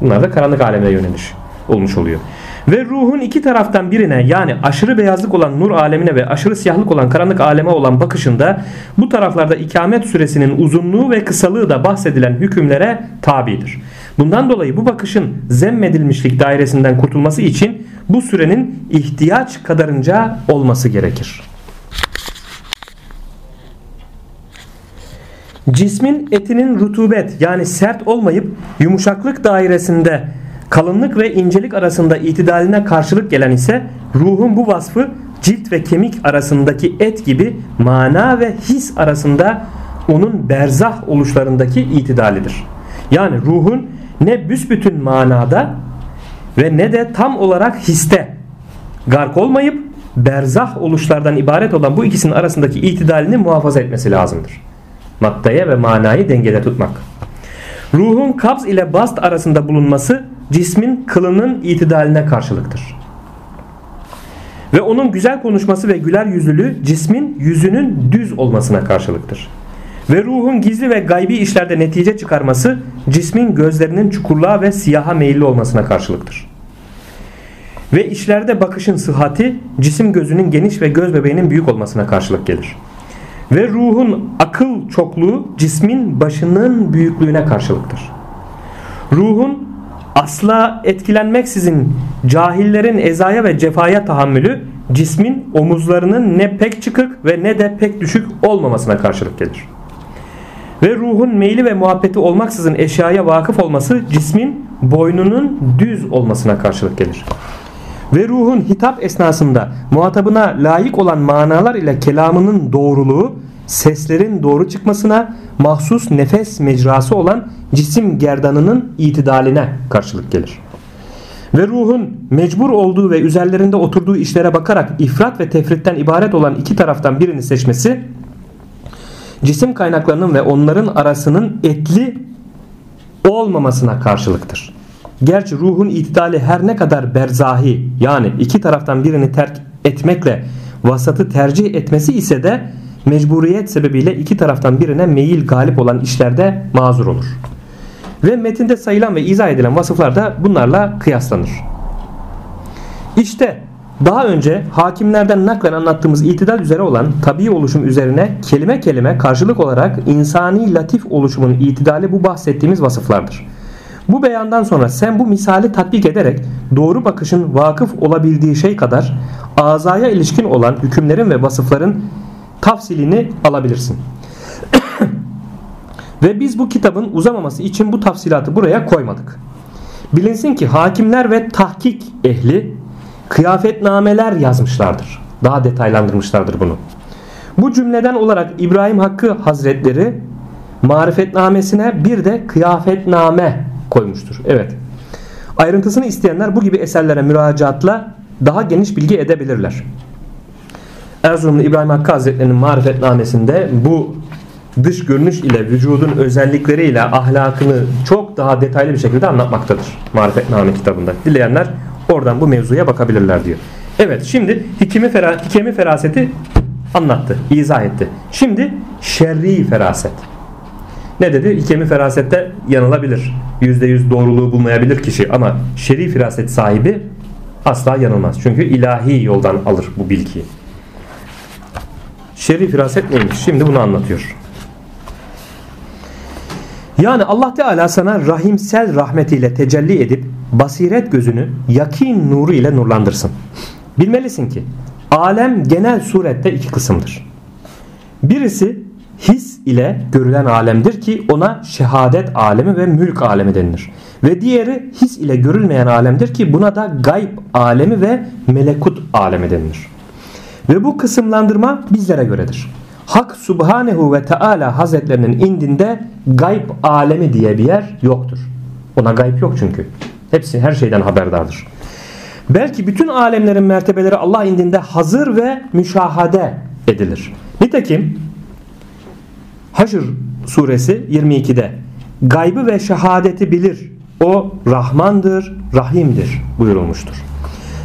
bunlar da karanlık alemine yöneliş olmuş oluyor. Ve ruhun iki taraftan birine yani aşırı beyazlık olan nur alemine ve aşırı siyahlık olan karanlık aleme olan bakışında bu taraflarda ikamet süresinin uzunluğu ve kısalığı da bahsedilen hükümlere tabidir. Bundan dolayı bu bakışın zemmedilmişlik dairesinden kurtulması için bu sürenin ihtiyaç kadarınca olması gerekir. Cismin etinin rutubet yani sert olmayıp yumuşaklık dairesinde kalınlık ve incelik arasında itidaline karşılık gelen ise ruhun bu vasfı cilt ve kemik arasındaki et gibi mana ve his arasında onun berzah oluşlarındaki itidalidir. Yani ruhun ne büsbütün manada ve ne de tam olarak histe gark olmayıp berzah oluşlardan ibaret olan bu ikisinin arasındaki itidalini muhafaza etmesi lazımdır. Maddeye ve manayı dengede tutmak. Ruhun kabz ile bast arasında bulunması cismin kılının itidaline karşılıktır. Ve onun güzel konuşması ve güler yüzlülüğü cismin yüzünün düz olmasına karşılıktır. Ve ruhun gizli ve gaybi işlerde netice çıkarması cismin gözlerinin çukurluğa ve siyaha meyilli olmasına karşılıktır. Ve işlerde bakışın sıhhati cisim gözünün geniş ve göz bebeğinin büyük olmasına karşılık gelir. Ve ruhun akıl çokluğu cismin başının büyüklüğüne karşılıktır. Ruhun asla etkilenmeksizin cahillerin ezaya ve cefaya tahammülü cismin omuzlarının ne pek çıkık ve ne de pek düşük olmamasına karşılık gelir. Ve ruhun meyli ve muhabbeti olmaksızın eşyaya vakıf olması cismin boynunun düz olmasına karşılık gelir. Ve ruhun hitap esnasında muhatabına layık olan manalar ile kelamının doğruluğu seslerin doğru çıkmasına mahsus nefes mecrası olan cisim gerdanının itidaline karşılık gelir. Ve ruhun mecbur olduğu ve üzerlerinde oturduğu işlere bakarak ifrat ve tefritten ibaret olan iki taraftan birini seçmesi cisim kaynaklarının ve onların arasının etli olmamasına karşılıktır. Gerçi ruhun itidali her ne kadar berzahi yani iki taraftan birini terk etmekle vasatı tercih etmesi ise de mecburiyet sebebiyle iki taraftan birine meyil galip olan işlerde mazur olur. Ve metinde sayılan ve izah edilen vasıflar da bunlarla kıyaslanır. İşte daha önce hakimlerden naklen anlattığımız itidal üzere olan tabi oluşum üzerine kelime kelime karşılık olarak insani latif oluşumun itidali bu bahsettiğimiz vasıflardır. Bu beyandan sonra sen bu misali tatbik ederek doğru bakışın vakıf olabildiği şey kadar azaya ilişkin olan hükümlerin ve vasıfların tafsilini alabilirsin. ve biz bu kitabın uzamaması için bu tafsilatı buraya koymadık. Bilinsin ki hakimler ve tahkik ehli kıyafetnameler yazmışlardır. Daha detaylandırmışlardır bunu. Bu cümleden olarak İbrahim Hakkı Hazretleri marifetnamesine bir de kıyafetname koymuştur. Evet. Ayrıntısını isteyenler bu gibi eserlere müracaatla daha geniş bilgi edebilirler. Erzurumlu İbrahim Hakkı Hazretleri'nin marifetnamesinde bu dış görünüş ile vücudun özellikleriyle ahlakını çok daha detaylı bir şekilde anlatmaktadır. Marifetname kitabında. Dileyenler oradan bu mevzuya bakabilirler diyor. Evet şimdi hikimi, fera, hikemi feraseti anlattı, izah etti. Şimdi şerri feraset. Ne dedi? İkemi ferasette yanılabilir. %100 doğruluğu bulmayabilir kişi ama şer'i firaset sahibi asla yanılmaz. Çünkü ilahi yoldan alır bu bilgiyi. Şer'i firaset neymiş? Şimdi bunu anlatıyor. Yani Allah Teala sana rahimsel rahmetiyle tecelli edip basiret gözünü yakin nuru ile nurlandırsın. Bilmelisin ki alem genel surette iki kısımdır. Birisi his ile görülen alemdir ki ona şehadet alemi ve mülk alemi denilir. Ve diğeri his ile görülmeyen alemdir ki buna da gayb alemi ve melekut alemi denilir. Ve bu kısımlandırma bizlere göredir. Hak Subhanehu ve Teala Hazretlerinin indinde gayb alemi diye bir yer yoktur. Ona gayb yok çünkü. Hepsi her şeyden haberdardır. Belki bütün alemlerin mertebeleri Allah indinde hazır ve müşahade edilir. Nitekim Haşr suresi 22'de gaybı ve şehadeti bilir. O Rahmandır, Rahim'dir buyurulmuştur.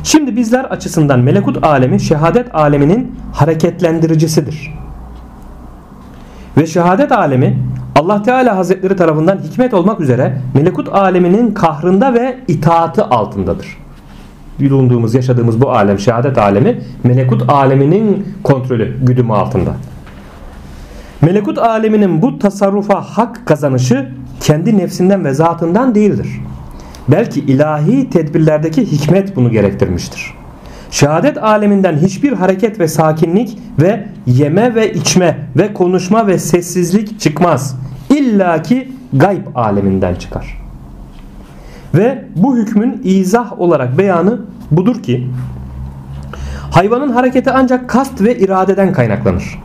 Şimdi bizler açısından melekut alemi şehadet aleminin hareketlendiricisidir. Ve şehadet alemi Allah Teala Hazretleri tarafından hikmet olmak üzere melekut aleminin kahrında ve itaati altındadır. Bulunduğumuz, yaşadığımız bu alem, şehadet alemi melekut aleminin kontrolü, güdümü altında. Melekut aleminin bu tasarrufa hak kazanışı kendi nefsinden ve zatından değildir. Belki ilahi tedbirlerdeki hikmet bunu gerektirmiştir. Şehadet aleminden hiçbir hareket ve sakinlik ve yeme ve içme ve konuşma ve sessizlik çıkmaz. İlla ki gayb aleminden çıkar. Ve bu hükmün izah olarak beyanı budur ki hayvanın hareketi ancak kast ve iradeden kaynaklanır.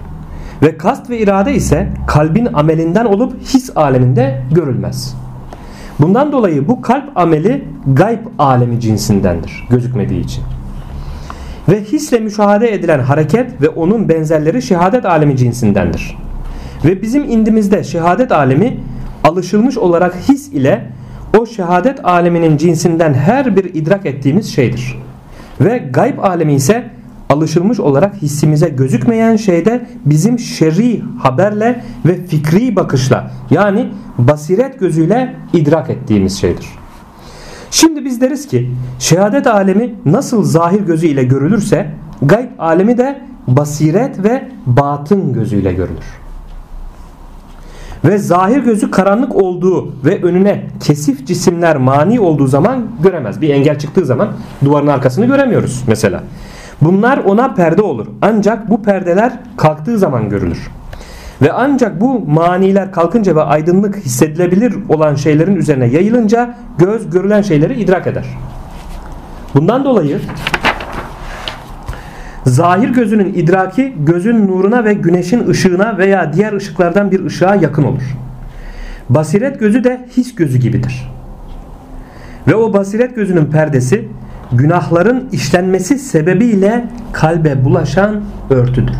Ve kast ve irade ise kalbin amelinden olup his aleminde görülmez. Bundan dolayı bu kalp ameli gayb alemi cinsindendir gözükmediği için. Ve hisle müşahede edilen hareket ve onun benzerleri şehadet alemi cinsindendir. Ve bizim indimizde şehadet alemi alışılmış olarak his ile o şehadet aleminin cinsinden her bir idrak ettiğimiz şeydir. Ve gayb alemi ise alışılmış olarak hissimize gözükmeyen şeyde bizim şer'i haberle ve fikri bakışla yani basiret gözüyle idrak ettiğimiz şeydir. Şimdi biz deriz ki şehadet alemi nasıl zahir gözüyle görülürse gayb alemi de basiret ve batın gözüyle görülür. Ve zahir gözü karanlık olduğu ve önüne kesif cisimler mani olduğu zaman göremez. Bir engel çıktığı zaman duvarın arkasını göremiyoruz mesela. Bunlar ona perde olur. Ancak bu perdeler kalktığı zaman görülür. Ve ancak bu maniler kalkınca ve aydınlık hissedilebilir olan şeylerin üzerine yayılınca göz görülen şeyleri idrak eder. Bundan dolayı zahir gözünün idraki gözün nuruna ve güneşin ışığına veya diğer ışıklardan bir ışığa yakın olur. Basiret gözü de his gözü gibidir. Ve o basiret gözünün perdesi günahların işlenmesi sebebiyle kalbe bulaşan örtüdür.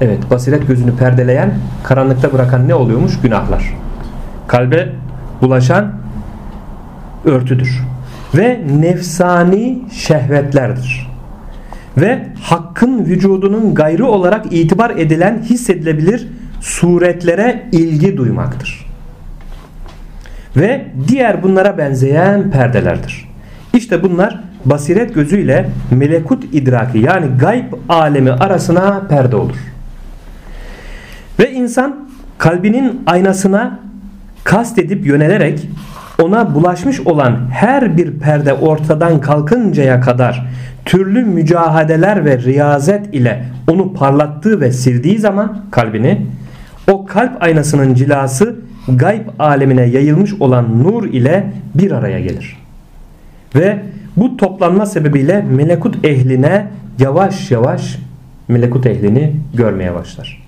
Evet basiret gözünü perdeleyen karanlıkta bırakan ne oluyormuş? Günahlar. Kalbe bulaşan örtüdür. Ve nefsani şehvetlerdir. Ve hakkın vücudunun gayrı olarak itibar edilen hissedilebilir suretlere ilgi duymaktır. Ve diğer bunlara benzeyen perdelerdir. İşte bunlar basiret gözüyle melekut idraki yani gayb alemi arasına perde olur. Ve insan kalbinin aynasına kast edip yönelerek ona bulaşmış olan her bir perde ortadan kalkıncaya kadar türlü mücahadeler ve riyazet ile onu parlattığı ve sildiği zaman kalbini o kalp aynasının cilası gayb alemine yayılmış olan nur ile bir araya gelir. Ve bu toplanma sebebiyle melekut ehline yavaş yavaş melekut ehlini görmeye başlar.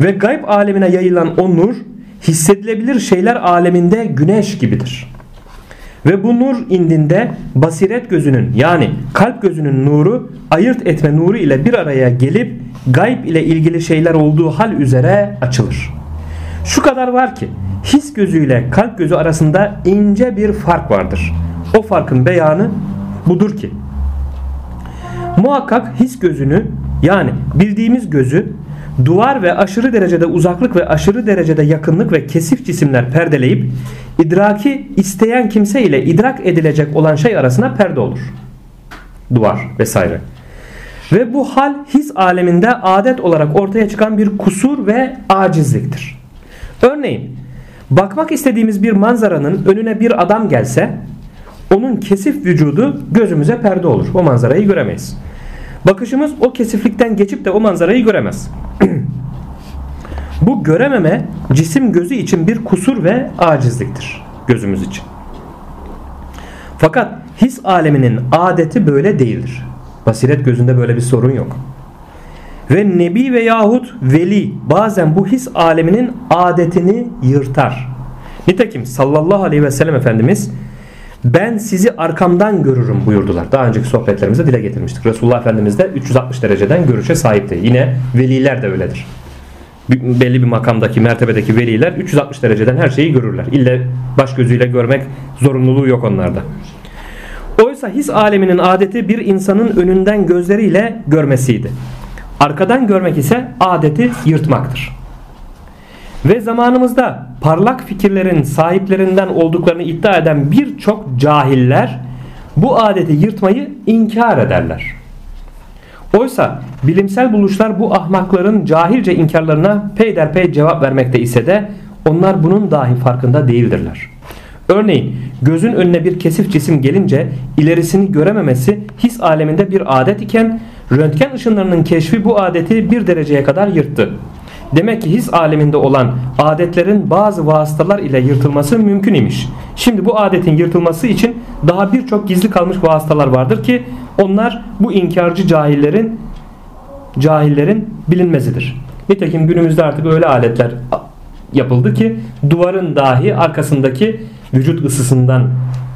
Ve gayb alemine yayılan o nur hissedilebilir şeyler aleminde güneş gibidir. Ve bu nur indinde basiret gözünün yani kalp gözünün nuru ayırt etme nuru ile bir araya gelip gayb ile ilgili şeyler olduğu hal üzere açılır. Şu kadar var ki his gözüyle kalp gözü arasında ince bir fark vardır. O farkın beyanı budur ki muhakkak his gözünü yani bildiğimiz gözü duvar ve aşırı derecede uzaklık ve aşırı derecede yakınlık ve kesif cisimler perdeleyip idraki isteyen kimse ile idrak edilecek olan şey arasına perde olur. Duvar vesaire. Ve bu hal his aleminde adet olarak ortaya çıkan bir kusur ve acizliktir. Örneğin bakmak istediğimiz bir manzaranın önüne bir adam gelse onun kesif vücudu gözümüze perde olur. O manzarayı göremeyiz. Bakışımız o kesiflikten geçip de o manzarayı göremez. Bu görememe cisim gözü için bir kusur ve acizliktir gözümüz için. Fakat his aleminin adeti böyle değildir. Basiret gözünde böyle bir sorun yok. Ve nebi ve yahut veli bazen bu his aleminin adetini yırtar. Nitekim sallallahu aleyhi ve sellem Efendimiz ben sizi arkamdan görürüm buyurdular. Daha önceki sohbetlerimizde dile getirmiştik. Resulullah Efendimiz de 360 dereceden görüşe sahipti. Yine veliler de öyledir. Belli bir makamdaki, mertebedeki veliler 360 dereceden her şeyi görürler. İlle baş gözüyle görmek zorunluluğu yok onlarda. Oysa his aleminin adeti bir insanın önünden gözleriyle görmesiydi. Arkadan görmek ise adeti yırtmaktır. Ve zamanımızda parlak fikirlerin sahiplerinden olduklarını iddia eden birçok cahiller bu adeti yırtmayı inkar ederler. Oysa bilimsel buluşlar bu ahmakların cahilce inkarlarına peyderpey cevap vermekte ise de onlar bunun dahi farkında değildirler. Örneğin gözün önüne bir kesif cisim gelince ilerisini görememesi his aleminde bir adet iken röntgen ışınlarının keşfi bu adeti bir dereceye kadar yırttı. Demek ki his aleminde olan adetlerin bazı vasıtalar ile yırtılması mümkün imiş. Şimdi bu adetin yırtılması için daha birçok gizli kalmış vasıtalar vardır ki onlar bu inkarcı cahillerin cahillerin bilinmezidir. Nitekim günümüzde artık öyle aletler yapıldı ki duvarın dahi arkasındaki vücut ısısından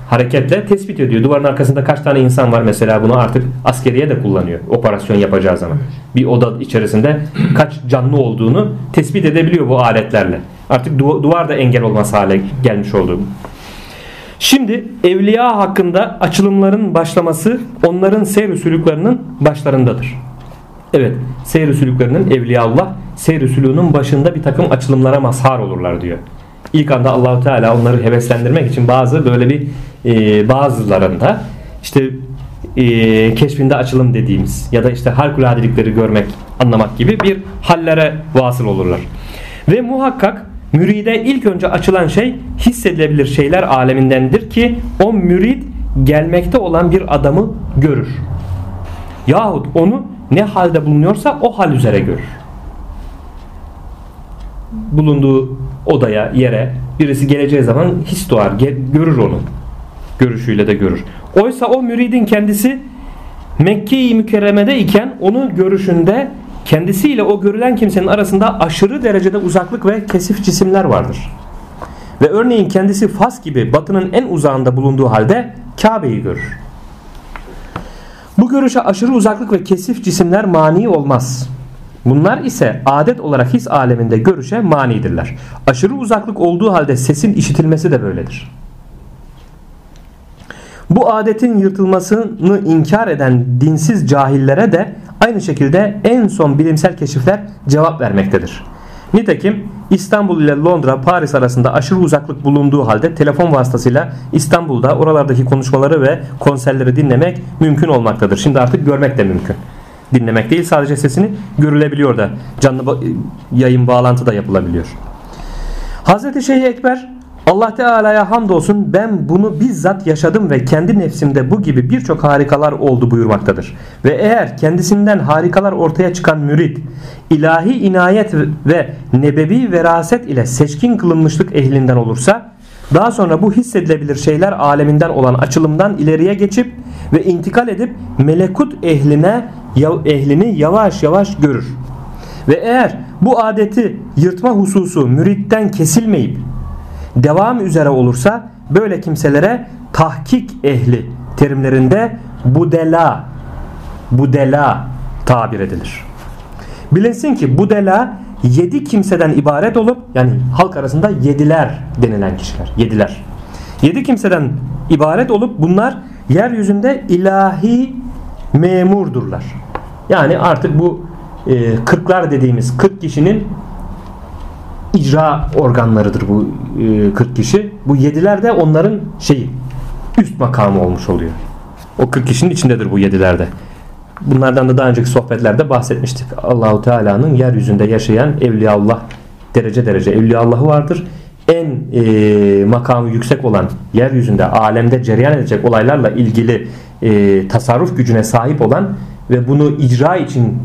hareketle tespit ediyor. Duvarın arkasında kaç tane insan var mesela bunu artık askeriye de kullanıyor operasyon yapacağı zaman. Bir oda içerisinde kaç canlı olduğunu tespit edebiliyor bu aletlerle. Artık duvar da engel olmaz hale gelmiş oldu. Şimdi evliya hakkında açılımların başlaması onların seyr sülüklerinin başlarındadır. Evet seyr sülüklerinin evliyaullah seyr sülüğünün başında bir takım açılımlara mazhar olurlar diyor. İlk anda Allahu Teala onları heveslendirmek için bazı böyle bir e, bazılarında işte e, keşfinde açılım dediğimiz ya da işte harikuladelikleri görmek, anlamak gibi bir hallere vasıl olurlar. Ve muhakkak müride ilk önce açılan şey hissedilebilir şeyler alemindendir ki o mürid gelmekte olan bir adamı görür. Yahut onu ne halde bulunuyorsa o hal üzere görür. Bulunduğu odaya, yere birisi geleceği zaman his doğar, görür onu. Görüşüyle de görür. Oysa o müridin kendisi Mekke-i Mükerreme'de iken onun görüşünde kendisiyle o görülen kimsenin arasında aşırı derecede uzaklık ve kesif cisimler vardır. Ve örneğin kendisi Fas gibi batının en uzağında bulunduğu halde Kabe'yi görür. Bu görüşe aşırı uzaklık ve kesif cisimler mani olmaz. Bunlar ise adet olarak his aleminde görüşe manidirler. Aşırı uzaklık olduğu halde sesin işitilmesi de böyledir. Bu adetin yırtılmasını inkar eden dinsiz cahillere de aynı şekilde en son bilimsel keşifler cevap vermektedir. Nitekim İstanbul ile Londra, Paris arasında aşırı uzaklık bulunduğu halde telefon vasıtasıyla İstanbul'da oralardaki konuşmaları ve konserleri dinlemek mümkün olmaktadır. Şimdi artık görmek de mümkün. Dinlemek değil sadece sesini görülebiliyor da canlı yayın bağlantı da yapılabiliyor. Hazreti Şeyh Ekber Allah Teala'ya hamdolsun ben bunu bizzat yaşadım ve kendi nefsimde bu gibi birçok harikalar oldu buyurmaktadır. Ve eğer kendisinden harikalar ortaya çıkan mürit ilahi inayet ve nebevi veraset ile seçkin kılınmışlık ehlinden olursa daha sonra bu hissedilebilir şeyler aleminden olan açılımdan ileriye geçip ve intikal edip melekut ehline ehlini yavaş yavaş görür. Ve eğer bu adeti yırtma hususu müritten kesilmeyip devam üzere olursa böyle kimselere tahkik ehli terimlerinde budela budela tabir edilir. Bilinsin ki budela yedi kimseden ibaret olup yani halk arasında yediler denilen kişiler. Yediler. Yedi kimseden ibaret olup bunlar yeryüzünde ilahi memurdurlar. Yani artık bu e, kırklar dediğimiz 40 kişinin icra organlarıdır bu e, 40 kişi. Bu yediler de onların şeyi üst makamı olmuş oluyor. O 40 kişinin içindedir bu yedilerde. Bunlardan da daha önceki sohbetlerde bahsetmiştik. Allahu Teala'nın yeryüzünde yaşayan Evliyaullah derece derece Evliyaullah'ı vardır. En e, makamı yüksek olan yeryüzünde alemde cereyan edecek olaylarla ilgili e, tasarruf gücüne sahip olan ve bunu icra için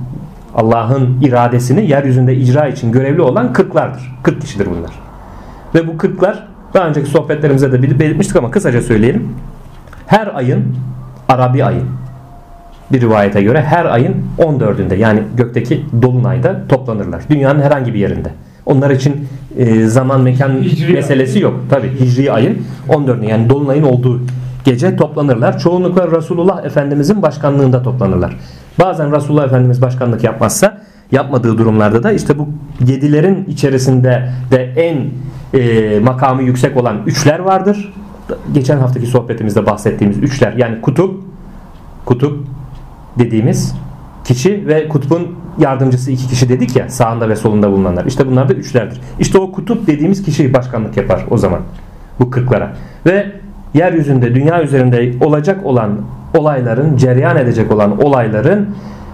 Allah'ın iradesini yeryüzünde icra için görevli olan kırklardır. Kırk kişidir bunlar. Ve bu kırklar daha önceki sohbetlerimizde de belirtmiştik ama kısaca söyleyelim. Her ayın Arabi ayın bir rivayete göre her ayın 14'ünde yani gökteki dolunayda toplanırlar. Dünyanın herhangi bir yerinde. Onlar için e, zaman mekan hicri meselesi yok. Tabi hicri ayın 14'ünde yani dolunayın olduğu gece toplanırlar. Çoğunlukla Resulullah Efendimizin başkanlığında toplanırlar. Bazen Resulullah Efendimiz başkanlık yapmazsa yapmadığı durumlarda da işte bu yedilerin içerisinde de en e, makamı yüksek olan üçler vardır. Geçen haftaki sohbetimizde bahsettiğimiz üçler yani kutup kutup dediğimiz kişi ve kutbun yardımcısı iki kişi dedik ya sağında ve solunda bulunanlar. İşte bunlar da üçlerdir. İşte o kutup dediğimiz kişi başkanlık yapar o zaman bu kırklara. Ve yeryüzünde dünya üzerinde olacak olan olayların cereyan edecek olan olayların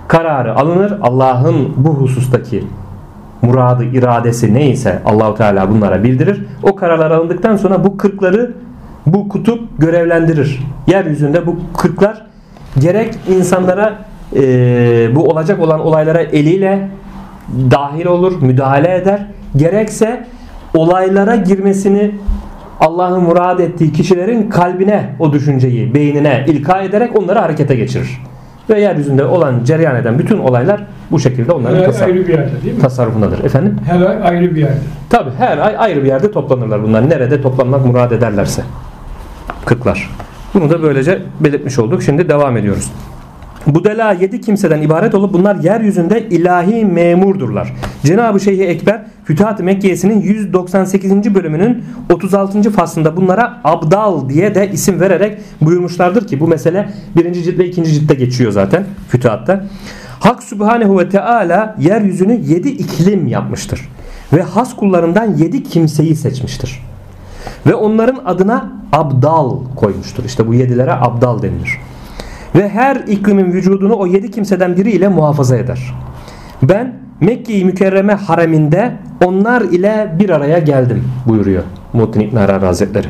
kararı alınır. Allah'ın bu husustaki muradı, iradesi neyse Allahu Teala bunlara bildirir. O kararlar alındıktan sonra bu kırkları bu kutup görevlendirir. Yeryüzünde bu kırklar gerek insanlara e, bu olacak olan olaylara eliyle dahil olur, müdahale eder. Gerekse olaylara girmesini Allah'ın murad ettiği kişilerin kalbine o düşünceyi, beynine ilka ederek onları harekete geçirir. Ve yeryüzünde olan, cereyan eden bütün olaylar bu şekilde onların Her tasar- ayrı bir yerde değil mi? tasarrufundadır. Efendim? Her ay ayrı bir yerde. Tabi her ay ayrı bir yerde toplanırlar bunlar. Nerede toplanmak murad ederlerse. Kırklar. Bunu da böylece belirtmiş olduk. Şimdi devam ediyoruz. Budela yedi kimseden ibaret olup bunlar yeryüzünde ilahi memurdurlar. Cenab-ı Şeyh Ekber Fütuhat-ı Mekkiyesi'nin 198. bölümünün 36. faslında bunlara abdal diye de isim vererek buyurmuşlardır ki bu mesele 1. cilt ve 2. ciltte geçiyor zaten Fütuhat'ta. Hak Sübhanehu ve Teala yeryüzünü yedi iklim yapmıştır. Ve has kullarından yedi kimseyi seçmiştir. Ve onların adına abdal koymuştur. İşte bu yedilere abdal denilir. Ve her iklimin vücudunu o yedi kimseden biriyle muhafaza eder. Ben Mekke-i Mükerreme hareminde onlar ile bir araya geldim buyuruyor Muhittin İbn Arabi Hazretleri.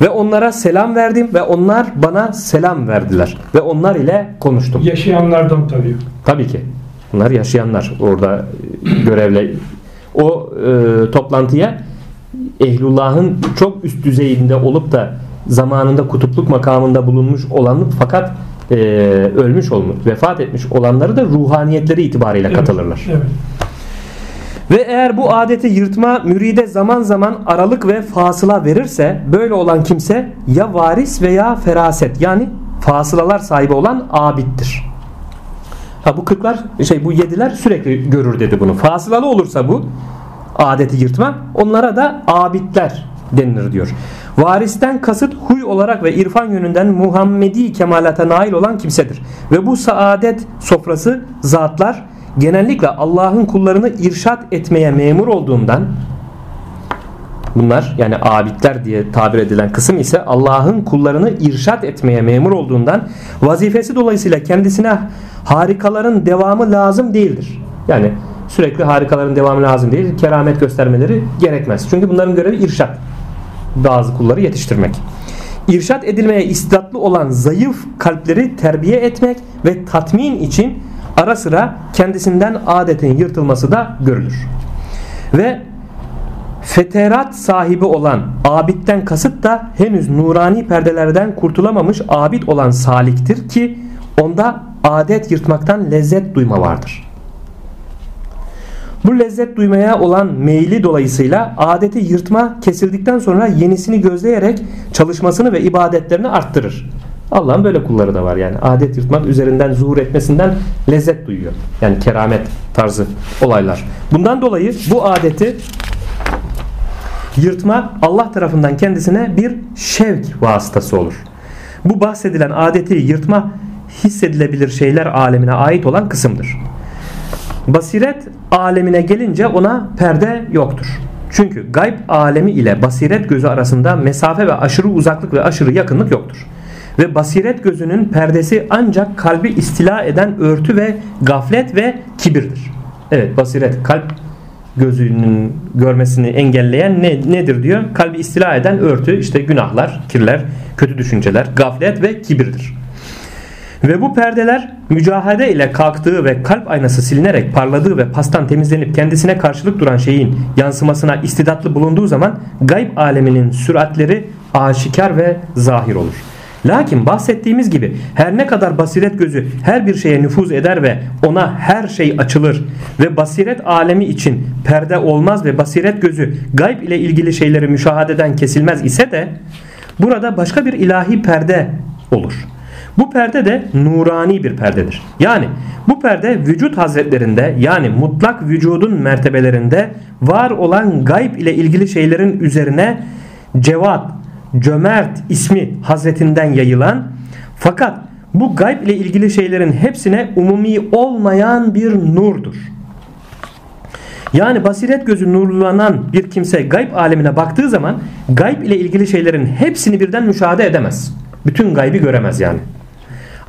Ve onlara selam verdim ve onlar bana selam verdiler. Ve onlar ile konuştum. Yaşayanlardan tabii. Tabii ki. Bunlar yaşayanlar orada e, görevle o e, toplantıya ehlullahın çok üst düzeyinde olup da zamanında kutupluk makamında bulunmuş olan fakat e, ölmüş olmuş, vefat etmiş olanları da ruhaniyetleri itibariyle Evet, katılırlar. Evet. Ve eğer bu adeti yırtma müride zaman zaman aralık ve fasıla verirse böyle olan kimse ya varis veya feraset yani fasılalar sahibi olan abittir. Ha bu kırklar şey bu yediler sürekli görür dedi bunu. Fasılalı olursa bu adeti yırtma onlara da abitler denilir diyor. Varisten kasıt huy olarak ve irfan yönünden Muhammedi kemalata nail olan kimsedir. Ve bu saadet sofrası zatlar genellikle Allah'ın kullarını irşat etmeye memur olduğundan Bunlar yani abidler diye tabir edilen kısım ise Allah'ın kullarını irşat etmeye memur olduğundan vazifesi dolayısıyla kendisine harikaların devamı lazım değildir. Yani sürekli harikaların devamı lazım değil. Keramet göstermeleri gerekmez. Çünkü bunların görevi irşat. Bazı kulları yetiştirmek. İrşat edilmeye istidatlı olan zayıf kalpleri terbiye etmek ve tatmin için ara sıra kendisinden adetin yırtılması da görülür. Ve feterat sahibi olan abitten kasıt da henüz nurani perdelerden kurtulamamış abid olan saliktir ki onda adet yırtmaktan lezzet duyma vardır. Bu lezzet duymaya olan meyli dolayısıyla adeti yırtma kesildikten sonra yenisini gözleyerek çalışmasını ve ibadetlerini arttırır. Allah'ın böyle kulları da var yani adet yırtmak üzerinden zuhur etmesinden lezzet duyuyor. Yani keramet tarzı olaylar. Bundan dolayı bu adeti Yırtma Allah tarafından kendisine bir şevk vasıtası olur. Bu bahsedilen adeti yırtma hissedilebilir şeyler alemine ait olan kısımdır. Basiret alemine gelince ona perde yoktur. Çünkü gayb alemi ile basiret gözü arasında mesafe ve aşırı uzaklık ve aşırı yakınlık yoktur. Ve basiret gözünün perdesi ancak kalbi istila eden örtü ve gaflet ve kibirdir. Evet basiret kalp gözünün görmesini engelleyen ne, nedir diyor? Kalbi istila eden örtü işte günahlar, kirler, kötü düşünceler, gaflet ve kibirdir. Ve bu perdeler mücahede ile kalktığı ve kalp aynası silinerek parladığı ve pastan temizlenip kendisine karşılık duran şeyin yansımasına istidatlı bulunduğu zaman gayb aleminin süratleri aşikar ve zahir olur. Lakin bahsettiğimiz gibi her ne kadar basiret gözü her bir şeye nüfuz eder ve ona her şey açılır ve basiret alemi için perde olmaz ve basiret gözü gayb ile ilgili şeyleri müşahadeden kesilmez ise de burada başka bir ilahi perde olur. Bu perde de nurani bir perdedir. Yani bu perde vücut hazretlerinde yani mutlak vücudun mertebelerinde var olan gayb ile ilgili şeylerin üzerine cevat, cömert ismi hazretinden yayılan fakat bu gayb ile ilgili şeylerin hepsine umumi olmayan bir nurdur. Yani basiret gözü nurlanan bir kimse gayb alemine baktığı zaman gayb ile ilgili şeylerin hepsini birden müşahede edemez. Bütün gaybi göremez yani.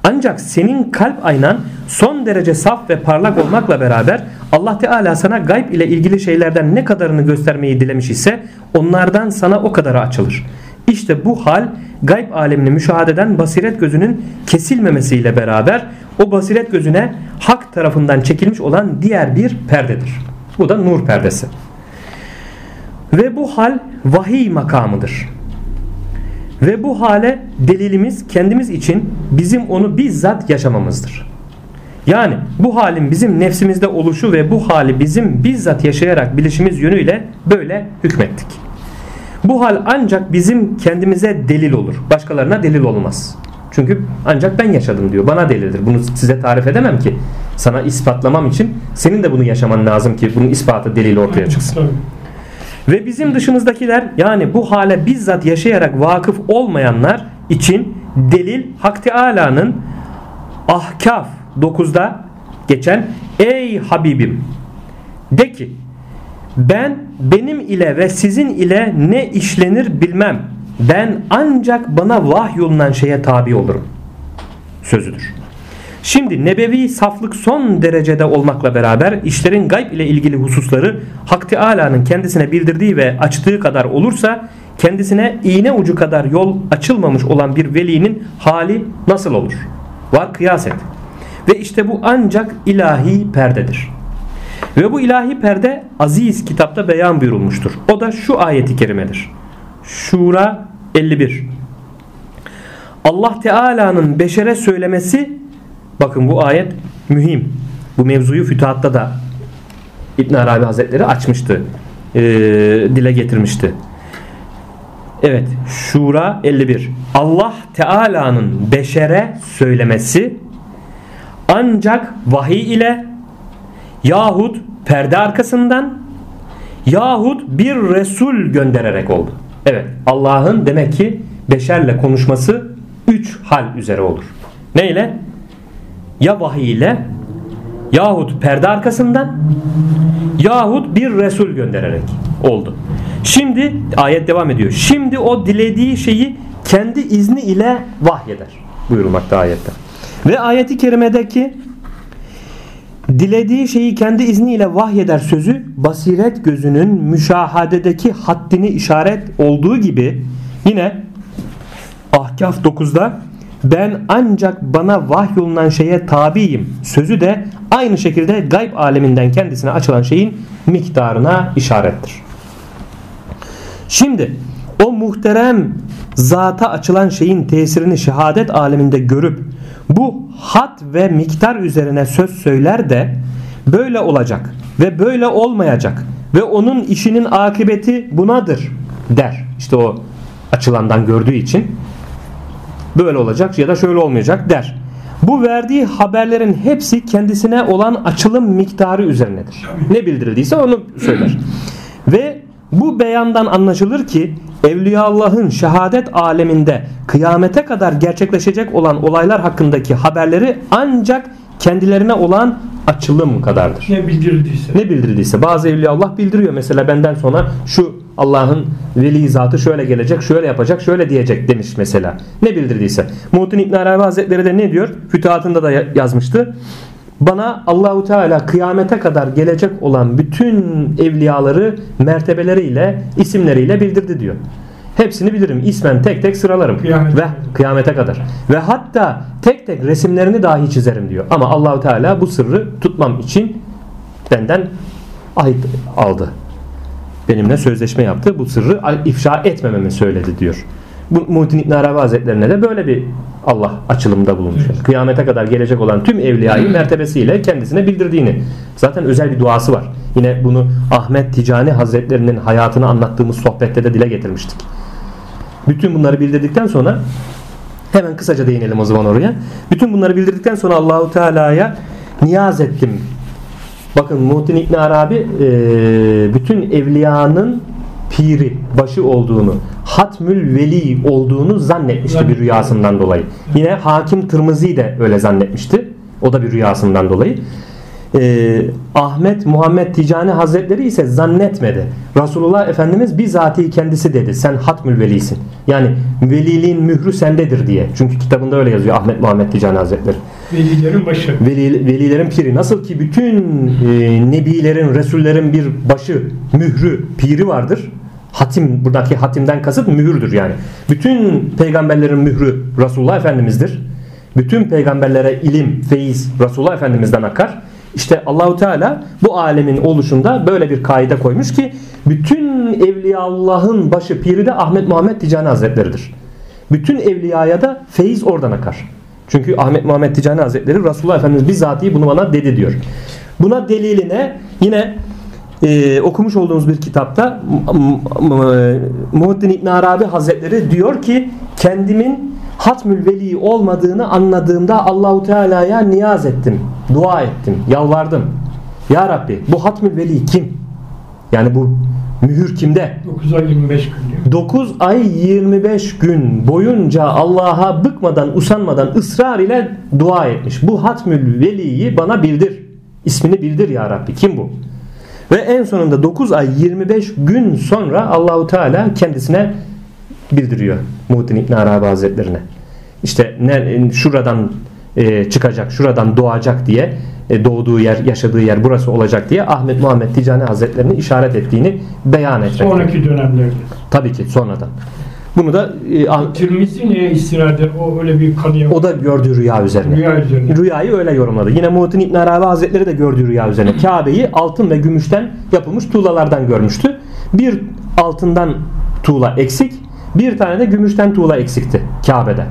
Ancak senin kalp aynan son derece saf ve parlak olmakla beraber Allah Teala sana gayb ile ilgili şeylerden ne kadarını göstermeyi dilemiş ise onlardan sana o kadarı açılır. İşte bu hal gayb alemini müşahededen basiret gözünün kesilmemesiyle beraber o basiret gözüne hak tarafından çekilmiş olan diğer bir perdedir. Bu da nur perdesi. Ve bu hal vahiy makamıdır. Ve bu hale delilimiz kendimiz için bizim onu bizzat yaşamamızdır. Yani bu halin bizim nefsimizde oluşu ve bu hali bizim bizzat yaşayarak bilişimiz yönüyle böyle hükmettik. Bu hal ancak bizim kendimize delil olur. Başkalarına delil olmaz. Çünkü ancak ben yaşadım diyor. Bana delildir. Bunu size tarif edemem ki. Sana ispatlamam için senin de bunu yaşaman lazım ki bunun ispatı delil ortaya çıksın. Ve bizim dışımızdakiler yani bu hale bizzat yaşayarak vakıf olmayanlar için delil Hak Teala'nın Ahkaf 9'da geçen Ey Habibim de ki ben benim ile ve sizin ile ne işlenir bilmem. Ben ancak bana vahyolunan şeye tabi olurum. Sözüdür. Şimdi nebevi saflık son derecede olmakla beraber işlerin gayb ile ilgili hususları Hak Teala'nın kendisine bildirdiği ve açtığı kadar olursa kendisine iğne ucu kadar yol açılmamış olan bir velinin hali nasıl olur? Var kıyas et. Ve işte bu ancak ilahi perdedir. Ve bu ilahi perde aziz kitapta beyan buyurulmuştur. O da şu ayeti kerimedir. Şura 51. Allah Teala'nın beşere söylemesi bakın bu ayet mühim. Bu mevzuyu fütuhatta da İbn Arabi Hazretleri açmıştı. Ee, dile getirmişti. Evet Şura 51 Allah Teala'nın beşere söylemesi ancak vahiy ile yahut perde arkasından yahut bir Resul göndererek oldu. Evet Allah'ın demek ki beşerle konuşması üç hal üzere olur. Neyle? Ya vahiy ile yahut perde arkasından yahut bir Resul göndererek oldu. Şimdi ayet devam ediyor. Şimdi o dilediği şeyi kendi izni ile vahyeder. Buyurulmakta ayette. Ve ayeti kerimedeki dilediği şeyi kendi izniyle vahyeder sözü basiret gözünün müşahadedeki haddini işaret olduğu gibi yine Ahkaf 9'da ben ancak bana vahyolunan şeye tabiyim sözü de aynı şekilde gayb aleminden kendisine açılan şeyin miktarına işarettir. Şimdi o muhterem zata açılan şeyin tesirini şehadet aleminde görüp bu hat ve miktar üzerine söz söyler de böyle olacak ve böyle olmayacak ve onun işinin akıbeti bunadır der. İşte o açılandan gördüğü için böyle olacak ya da şöyle olmayacak der. Bu verdiği haberlerin hepsi kendisine olan açılım miktarı üzerinedir. Ne bildirildiyse onu söyler. Ve bu beyandan anlaşılır ki Evliya Allah'ın şehadet aleminde kıyamete kadar gerçekleşecek olan olaylar hakkındaki haberleri ancak kendilerine olan açılım kadardır. Ne bildirildiyse. Ne bildirildiyse bazı Evliya Allah bildiriyor mesela benden sonra şu Allah'ın veli zatı şöyle gelecek, şöyle yapacak, şöyle diyecek demiş mesela. Ne bildirdiyse. Muhittin İbn Arabi Hazretleri de ne diyor? Fütuhatında da yazmıştı. Bana Allahu Teala kıyamete kadar gelecek olan bütün evliyaları mertebeleriyle, isimleriyle bildirdi diyor. Hepsini bilirim. İsmen tek tek sıralarım. Kıyamete Ve kıyamete kadar. Ve hatta tek tek resimlerini dahi çizerim diyor. Ama Allahu Teala bu sırrı tutmam için benden ahit aldı. Benimle sözleşme yaptı. Bu sırrı ifşa etmememi söyledi diyor. Bu Muhittin İbn Arabi Hazretlerine de böyle bir Allah açılımda bulunmuş. Evet. Kıyamete kadar gelecek olan tüm evliyayı mertebesiyle kendisine bildirdiğini. Zaten özel bir duası var. Yine bunu Ahmet Ticani Hazretlerinin hayatını anlattığımız sohbette de dile getirmiştik. Bütün bunları bildirdikten sonra hemen kısaca değinelim o zaman oraya. Bütün bunları bildirdikten sonra Allahu Teala'ya niyaz ettim. Bakın Muhittin İbn Arabi e, bütün evliyanın piri, başı olduğunu, Hatmül Veli olduğunu zannetmişti bir rüyasından dolayı. Yine Hakim Tırmızı de öyle zannetmişti. O da bir rüyasından dolayı. Ee, Ahmet Muhammed Ticani Hazretleri ise zannetmedi. Resulullah Efendimiz bizatihi kendisi dedi. Sen Hatmül Velisin. Yani veliliğin mührü sendedir diye. Çünkü kitabında öyle yazıyor Ahmet Muhammed Ticani Hazretleri. Velilerin başı. Veli, velilerin piri nasıl ki bütün e, nebilerin, resullerin bir başı, mührü, piri vardır. Hatim buradaki hatimden kasıt mühürdür yani. Bütün peygamberlerin mührü Resulullah Efendimiz'dir. Bütün peygamberlere ilim, feyiz Resulullah Efendimiz'den akar. İşte Allahu Teala bu alemin oluşunda böyle bir kaide koymuş ki bütün evliya Allah'ın başı piri de Ahmet Muhammed Ticani Hazretleri'dir. Bütün evliyaya da feyiz oradan akar. Çünkü Ahmet Muhammed Ticani Hazretleri Resulullah Efendimiz bizzatihi bunu bana dedi diyor. Buna deliline yine e, okumuş olduğumuz bir kitapta Muhittin İbn Arabi Hazretleri diyor ki kendimin Hatmül Veli olmadığını anladığımda Allahu Teala'ya niyaz ettim, dua ettim, yalvardım. Ya Rabbi bu Hatmül Veli kim? Yani bu mühür kimde? 9 ay 25 gün diyor. 9 ay 25 gün boyunca Allah'a bıkmadan, usanmadan ısrar ile dua etmiş. Bu Hatmül Veli'yi bana bildir. İsmini bildir ya Rabbi. Kim bu? Ve en sonunda 9 ay 25 gün sonra Allahu Teala kendisine bildiriyor Muhittin İbn Arabi Hazretlerine. İşte ne, şuradan e, çıkacak, şuradan doğacak diye e, doğduğu yer, yaşadığı yer burası olacak diye Ahmet Muhammed Ticani Hazretlerinin işaret ettiğini beyan etmek. Sonraki dönemlerde. Tabii ki sonradan. Bunu da e, Tirmizi neye istinaden o öyle bir kanıya o da gördüğü rüya üzerine. rüya üzerine. Rüyayı öyle yorumladı. Yine Muhittin İbn Arabi Hazretleri de gördüğü rüya üzerine. Kabe'yi altın ve gümüşten yapılmış tuğlalardan görmüştü. Bir altından tuğla eksik, bir tane de gümüşten tuğla eksikti Kabe'de.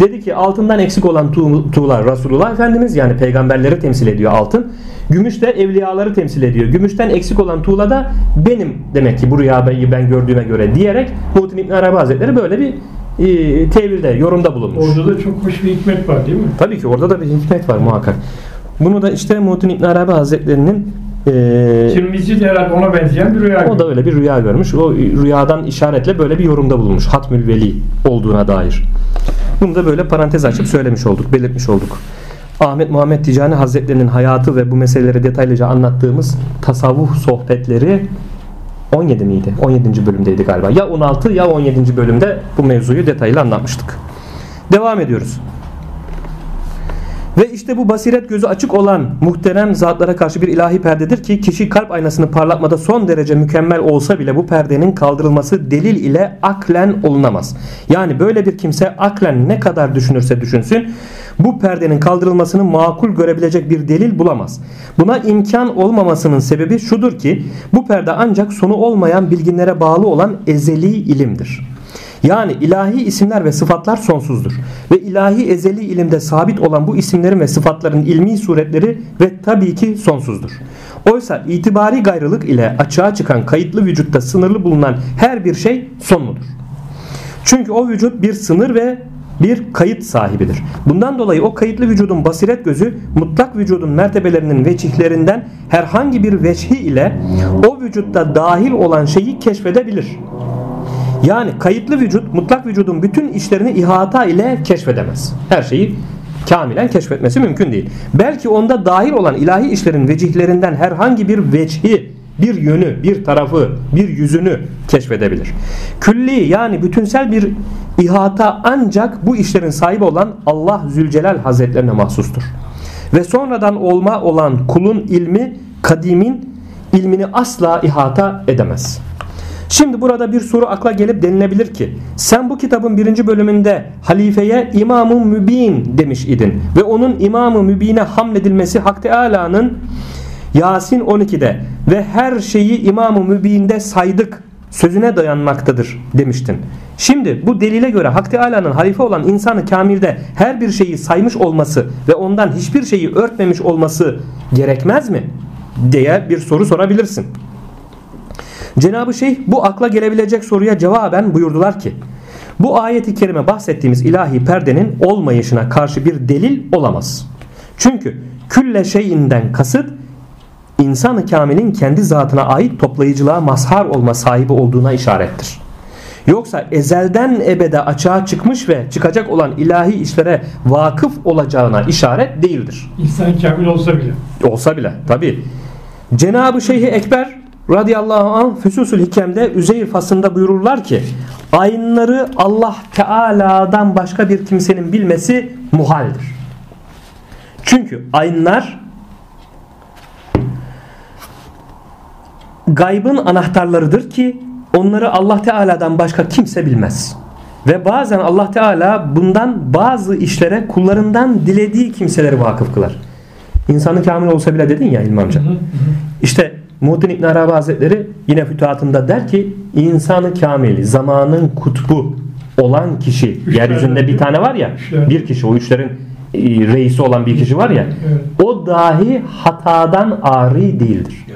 Dedi ki altından eksik olan tuğla Resulullah Efendimiz yani peygamberleri temsil ediyor altın. Gümüş de evliyaları temsil ediyor. Gümüşten eksik olan tuğla da benim demek ki bu rüyayı ben gördüğüme göre diyerek Muhittin İbn Arabi Hazretleri böyle bir e, tevilde, yorumda bulunmuş. Orada da çok hoş bir hikmet var değil mi? Tabii ki orada da bir hikmet var muhakkak. Bunu da işte Muhittin İbn Arabi Hazretlerinin e, Tirmizi de herhalde ona benzeyen bir rüya. o da öyle bir rüya görmüş. O rüyadan işaretle böyle bir yorumda bulunmuş. Hatmül Veli olduğuna dair. Bunu da böyle parantez açıp söylemiş olduk, belirtmiş olduk. Ahmet Muhammed Ticani Hazretlerinin hayatı ve bu meseleleri detaylıca anlattığımız tasavvuf sohbetleri 17 miydi? 17. bölümdeydi galiba. Ya 16 ya 17. bölümde bu mevzuyu detaylı anlatmıştık. Devam ediyoruz. Ve işte bu basiret gözü açık olan muhterem zatlara karşı bir ilahi perdedir ki kişi kalp aynasını parlatmada son derece mükemmel olsa bile bu perdenin kaldırılması delil ile aklen olunamaz. Yani böyle bir kimse aklen ne kadar düşünürse düşünsün bu perdenin kaldırılmasını makul görebilecek bir delil bulamaz. Buna imkan olmamasının sebebi şudur ki bu perde ancak sonu olmayan bilginlere bağlı olan ezeli ilimdir. Yani ilahi isimler ve sıfatlar sonsuzdur. Ve ilahi ezeli ilimde sabit olan bu isimlerin ve sıfatların ilmi suretleri ve tabii ki sonsuzdur. Oysa itibari gayrılık ile açığa çıkan kayıtlı vücutta sınırlı bulunan her bir şey son mudur? Çünkü o vücut bir sınır ve bir kayıt sahibidir. Bundan dolayı o kayıtlı vücudun basiret gözü mutlak vücudun mertebelerinin veçihlerinden herhangi bir veçhi ile o vücutta dahil olan şeyi keşfedebilir. Yani kayıtlı vücut mutlak vücudun bütün işlerini ihata ile keşfedemez. Her şeyi kamilen keşfetmesi mümkün değil. Belki onda dahil olan ilahi işlerin vecihlerinden herhangi bir vecihi, bir yönü, bir tarafı, bir yüzünü keşfedebilir. Külli yani bütünsel bir ihata ancak bu işlerin sahibi olan Allah Zülcelal Hazretlerine mahsustur. Ve sonradan olma olan kulun ilmi kadimin ilmini asla ihata edemez. Şimdi burada bir soru akla gelip denilebilir ki sen bu kitabın birinci bölümünde halifeye İmam-ı Mübin demiş idin ve onun İmam-ı Mübin'e hamledilmesi Hak Teala'nın Yasin 12'de ve her şeyi İmam-ı Mübin'de saydık sözüne dayanmaktadır demiştin. Şimdi bu delile göre Hak Teala'nın halife olan insanı kamilde her bir şeyi saymış olması ve ondan hiçbir şeyi örtmemiş olması gerekmez mi? diye bir soru sorabilirsin. Cenab-ı Şeyh bu akla gelebilecek soruya cevaben buyurdular ki bu ayeti kerime bahsettiğimiz ilahi perdenin olmayışına karşı bir delil olamaz. Çünkü külle şeyinden kasıt insanı kamilin kendi zatına ait toplayıcılığa mazhar olma sahibi olduğuna işarettir. Yoksa ezelden ebede açığa çıkmış ve çıkacak olan ilahi işlere vakıf olacağına işaret değildir. İnsan kamil olsa bile. Olsa bile tabi. Cenab-ı Şeyh Ekber radıyallahu anh Füsusül Hikem'de Üzeyir fasında buyururlar ki ayınları Allah Teala'dan başka bir kimsenin bilmesi muhaldir. Çünkü ayınlar gaybın anahtarlarıdır ki onları Allah Teala'dan başka kimse bilmez. Ve bazen Allah Teala bundan bazı işlere kullarından dilediği kimseleri vakıf kılar. İnsanı kamil olsa bile dedin ya İlmi amca. İşte Muhittin İbn Arabi Hazretleri yine fütuhatında der ki insanı kamil, zamanın kutbu olan kişi Üç yeryüzünde bir tane var ya bir kişi o üçlerin e, reisi olan bir kişi var ya. O dahi hatadan ari değildir.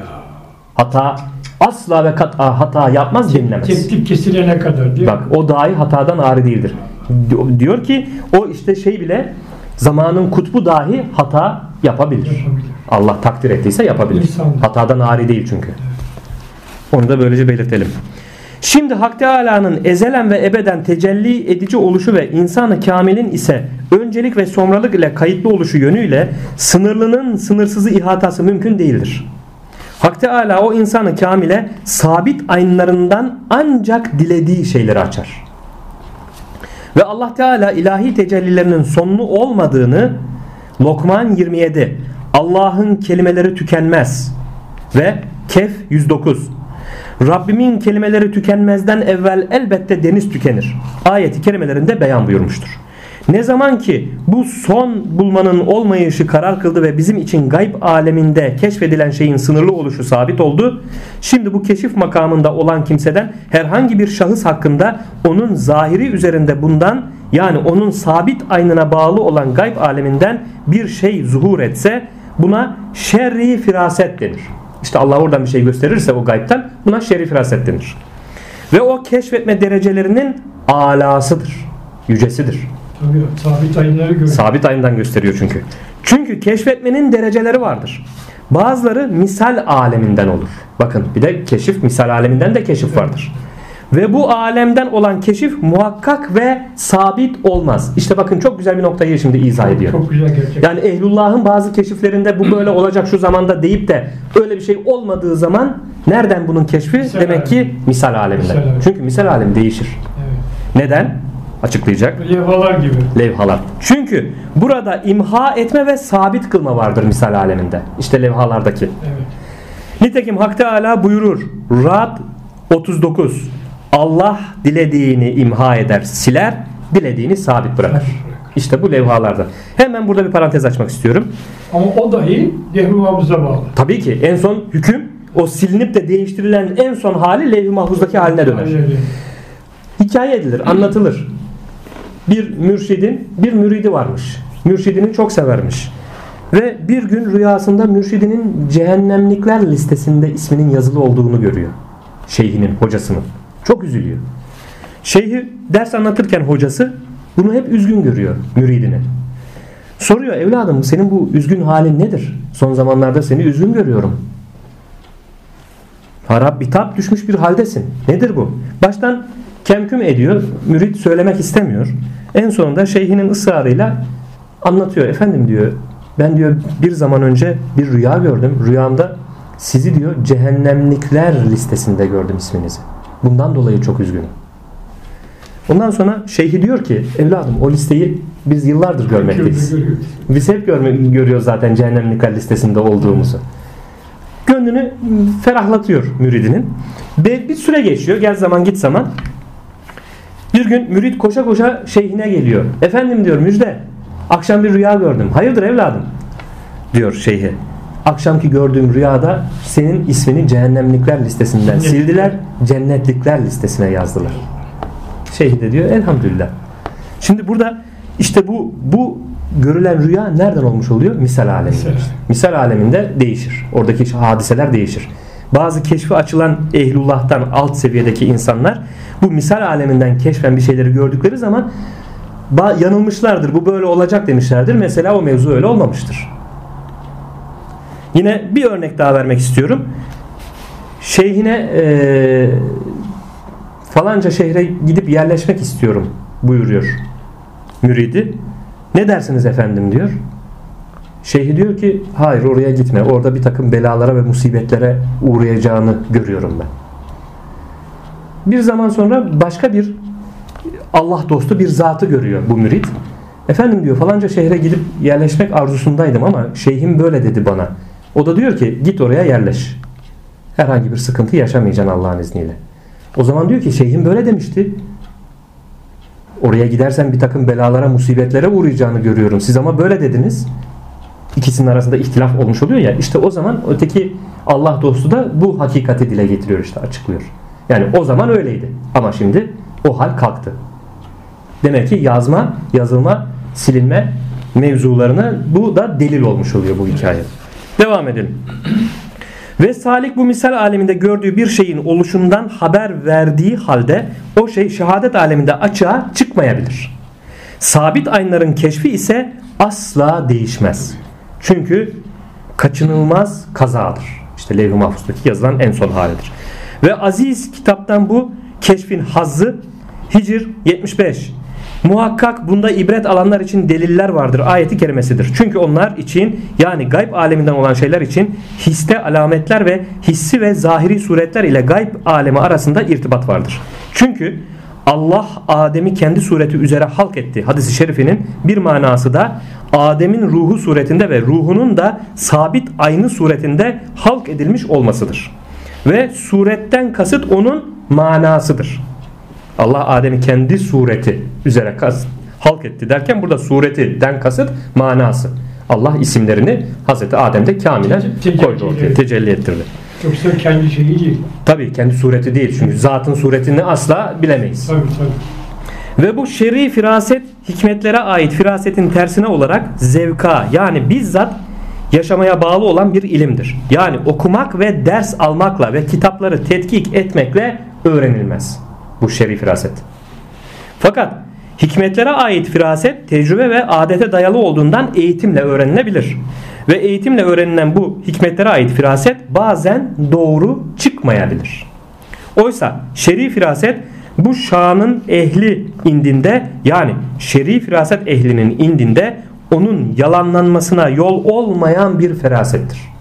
Hata asla ve kat'a hata yapmaz denilemez. Tek tip kesilene kadar değil mi? Bak o dahi hatadan ari değildir. Di- Diyor ki o işte şey bile zamanın kutbu dahi hata yapabilir. Yapabilir. Allah takdir ettiyse yapabilir. Hatadan ari değil çünkü. Onu da böylece belirtelim. Şimdi Hak Teala'nın ezelen ve ebeden tecelli edici oluşu ve insanı kamilin ise öncelik ve sonralık ile kayıtlı oluşu yönüyle sınırlının sınırsızı ihatası mümkün değildir. Hak Teala o insanı kamile sabit aynlarından ancak dilediği şeyleri açar. Ve Allah Teala ilahi tecellilerinin sonlu olmadığını Lokman 27 Allah'ın kelimeleri tükenmez ve Kehf 109 Rabbimin kelimeleri tükenmezden evvel elbette deniz tükenir. Ayeti kerimelerinde beyan buyurmuştur. Ne zaman ki bu son bulmanın olmayışı karar kıldı ve bizim için gayb aleminde keşfedilen şeyin sınırlı oluşu sabit oldu. Şimdi bu keşif makamında olan kimseden herhangi bir şahıs hakkında onun zahiri üzerinde bundan yani onun sabit aynına bağlı olan gayb aleminden bir şey zuhur etse buna şerri firaset denir. İşte Allah oradan bir şey gösterirse o gaybten buna şerri firaset denir. Ve o keşfetme derecelerinin alasıdır. Yücesidir. Tabii sabit ayınları görüyor. Sabit ayından gösteriyor çünkü. Çünkü keşfetmenin dereceleri vardır. Bazıları misal aleminden olur. Bakın bir de keşif misal aleminden de keşif vardır. Ve bu alemden olan keşif muhakkak ve sabit olmaz. İşte bakın çok güzel bir noktayı şimdi izah ediyor. Çok güzel gerçek. Yani ehlullahın bazı keşiflerinde bu böyle olacak şu zamanda deyip de öyle bir şey olmadığı zaman nereden bunun keşfi? Misal Demek ki misal aleminden. Misal alemi. Çünkü misal alemi değişir. Evet. Neden? Açıklayacak. Levhalar gibi. Levhalar. Çünkü burada imha etme ve sabit kılma vardır misal aleminde. İşte levhalardaki. Evet. Nitekim Hak Teala buyurur. Rad 39. Allah dilediğini imha eder, siler, dilediğini sabit bırakır. İşte bu levhalarda. Hemen burada bir parantez açmak istiyorum. Ama o dahi levh-i mahfuza bağlı. Tabii ki en son hüküm o silinip de değiştirilen en son hali levh-i mahfuzdaki haline döner. Hikaye edilir, anlatılır. Bir mürşidin bir müridi varmış. Mürşidini çok severmiş. Ve bir gün rüyasında mürşidinin cehennemlikler listesinde isminin yazılı olduğunu görüyor. Şeyhinin, hocasının. Çok üzülüyor. Şeyhi ders anlatırken hocası bunu hep üzgün görüyor müridini. Soruyor evladım senin bu üzgün halin nedir? Son zamanlarda seni üzgün görüyorum. Harap bitap düşmüş bir haldesin. Nedir bu? Baştan kemküm ediyor. Mürit söylemek istemiyor. En sonunda şeyhinin ısrarıyla anlatıyor. Efendim diyor ben diyor bir zaman önce bir rüya gördüm. Rüyamda sizi diyor cehennemlikler listesinde gördüm isminizi. Bundan dolayı çok üzgünüm. Ondan sonra şeyhi diyor ki evladım o listeyi biz yıllardır görmekteyiz. Biz hep görme, görüyoruz zaten cehennemlikler listesinde olduğumuzu. Gönlünü ferahlatıyor müridinin. Ve bir süre geçiyor. Gel zaman git zaman. Bir gün mürid koşa koşa şeyhine geliyor. Efendim diyor müjde. Akşam bir rüya gördüm. Hayırdır evladım? Diyor şeyhe. Akşamki gördüğüm rüyada senin ismini cehennemlikler listesinden sildiler. Cennetlikler listesine yazdılar. Şeyh de diyor elhamdülillah. Şimdi burada işte bu bu görülen rüya nereden olmuş oluyor? Misal aleminde. Misal. Misal aleminde değişir. Oradaki hadiseler değişir. Bazı keşfi açılan ehlullah'tan alt seviyedeki insanlar bu misal aleminden keşfen bir şeyleri gördükleri zaman yanılmışlardır. Bu böyle olacak demişlerdir. Mesela o mevzu öyle olmamıştır. Yine bir örnek daha vermek istiyorum. Şeyhine eee falanca şehre gidip yerleşmek istiyorum buyuruyor müridi. Ne dersiniz efendim diyor. Şeyhi diyor ki hayır oraya gitme. Orada bir takım belalara ve musibetlere uğrayacağını görüyorum ben. Bir zaman sonra başka bir Allah dostu bir zatı görüyor bu mürit. Efendim diyor falanca şehre gidip yerleşmek arzusundaydım ama şeyhim böyle dedi bana. O da diyor ki git oraya yerleş. Herhangi bir sıkıntı yaşamayacaksın Allah'ın izniyle. O zaman diyor ki şeyhim böyle demişti. Oraya gidersen bir takım belalara, musibetlere uğrayacağını görüyorum. Siz ama böyle dediniz. İkisinin arasında ihtilaf olmuş oluyor ya. İşte o zaman öteki Allah dostu da bu hakikati dile getiriyor işte açıklıyor. Yani o zaman öyleydi. Ama şimdi o hal kalktı. Demek ki yazma, yazılma, silinme mevzularına bu da delil olmuş oluyor bu hikaye. Devam edelim. Ve Salik bu misal aleminde gördüğü bir şeyin oluşundan haber verdiği halde o şey şehadet aleminde açığa çıkmayabilir. Sabit aynların keşfi ise asla değişmez. Çünkü kaçınılmaz kazadır. İşte levh-i mahfustaki yazılan en son halidir. Ve aziz kitaptan bu keşfin hazzı Hicr 75 Muhakkak bunda ibret alanlar için deliller vardır ayeti kerimesidir. Çünkü onlar için yani gayb aleminden olan şeyler için histe alametler ve hissi ve zahiri suretler ile gayb alemi arasında irtibat vardır. Çünkü Allah Adem'i kendi sureti üzere halk etti. Hadisi şerifinin bir manası da Adem'in ruhu suretinde ve ruhunun da sabit aynı suretinde halk edilmiş olmasıdır. Ve suretten kasıt onun manasıdır. Allah Adem'i kendi sureti üzere kas, halk etti derken burada suretinden kasıt manası. Allah isimlerini Hazreti Adem'de kamilen Tecelli koydu ortaya, tecelli ettirdi. Yoksa kendi şeyi değil. Tabii kendi sureti değil çünkü zatın suretini asla bilemeyiz. Tabii tabii. Ve bu şer'i firaset hikmetlere ait firasetin tersine olarak zevka yani bizzat yaşamaya bağlı olan bir ilimdir. Yani okumak ve ders almakla ve kitapları tetkik etmekle öğrenilmez. Bu şer'i firaset. Fakat hikmetlere ait firaset tecrübe ve adete dayalı olduğundan eğitimle öğrenilebilir. Ve eğitimle öğrenilen bu hikmetlere ait firaset bazen doğru çıkmayabilir. Oysa şer'i firaset bu şanın ehli indinde yani şer'i firaset ehlinin indinde onun yalanlanmasına yol olmayan bir ferasettir.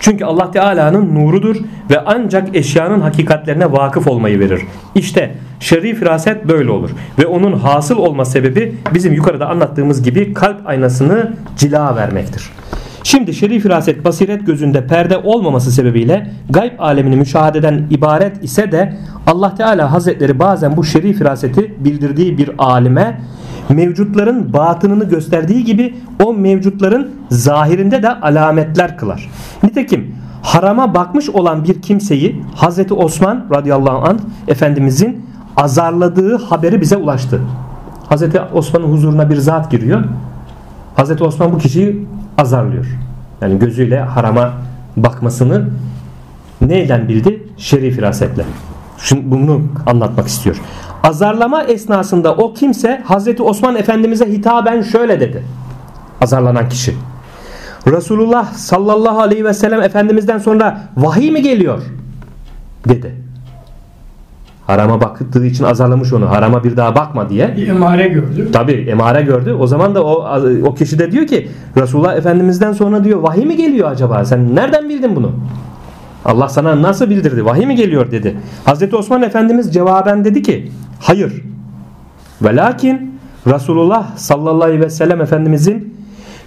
Çünkü Allah Teala'nın nurudur ve ancak eşyanın hakikatlerine vakıf olmayı verir. İşte şer'i firaset böyle olur ve onun hasıl olma sebebi bizim yukarıda anlattığımız gibi kalp aynasını cila vermektir. Şimdi şer'i firaset basiret gözünde perde olmaması sebebiyle gayb alemini müşahededen ibaret ise de Allah Teala Hazretleri bazen bu şer'i firaseti bildirdiği bir alime mevcutların batınını gösterdiği gibi o mevcutların zahirinde de alametler kılar. Nitekim harama bakmış olan bir kimseyi Hazreti Osman radıyallahu anh Efendimizin azarladığı haberi bize ulaştı. Hazreti Osman'ın huzuruna bir zat giriyor. Hazreti Osman bu kişiyi azarlıyor. Yani gözüyle harama bakmasını neyden bildi? Şerif firasetle. Şimdi bunu anlatmak istiyor. Azarlama esnasında o kimse Hazreti Osman Efendimiz'e hitaben şöyle dedi. Azarlanan kişi. Resulullah sallallahu aleyhi ve sellem Efendimiz'den sonra vahiy mi geliyor? Dedi. Harama baktığı için azarlamış onu. Harama bir daha bakma diye. Bir emare gördü. Tabi emare gördü. O zaman da o o kişi de diyor ki Resulullah Efendimiz'den sonra diyor vahiy mi geliyor acaba? Sen nereden bildin bunu? Allah sana nasıl bildirdi? Vahiy mi geliyor dedi. Hazreti Osman Efendimiz cevaben dedi ki hayır. Ve lakin Resulullah sallallahu aleyhi ve sellem Efendimizin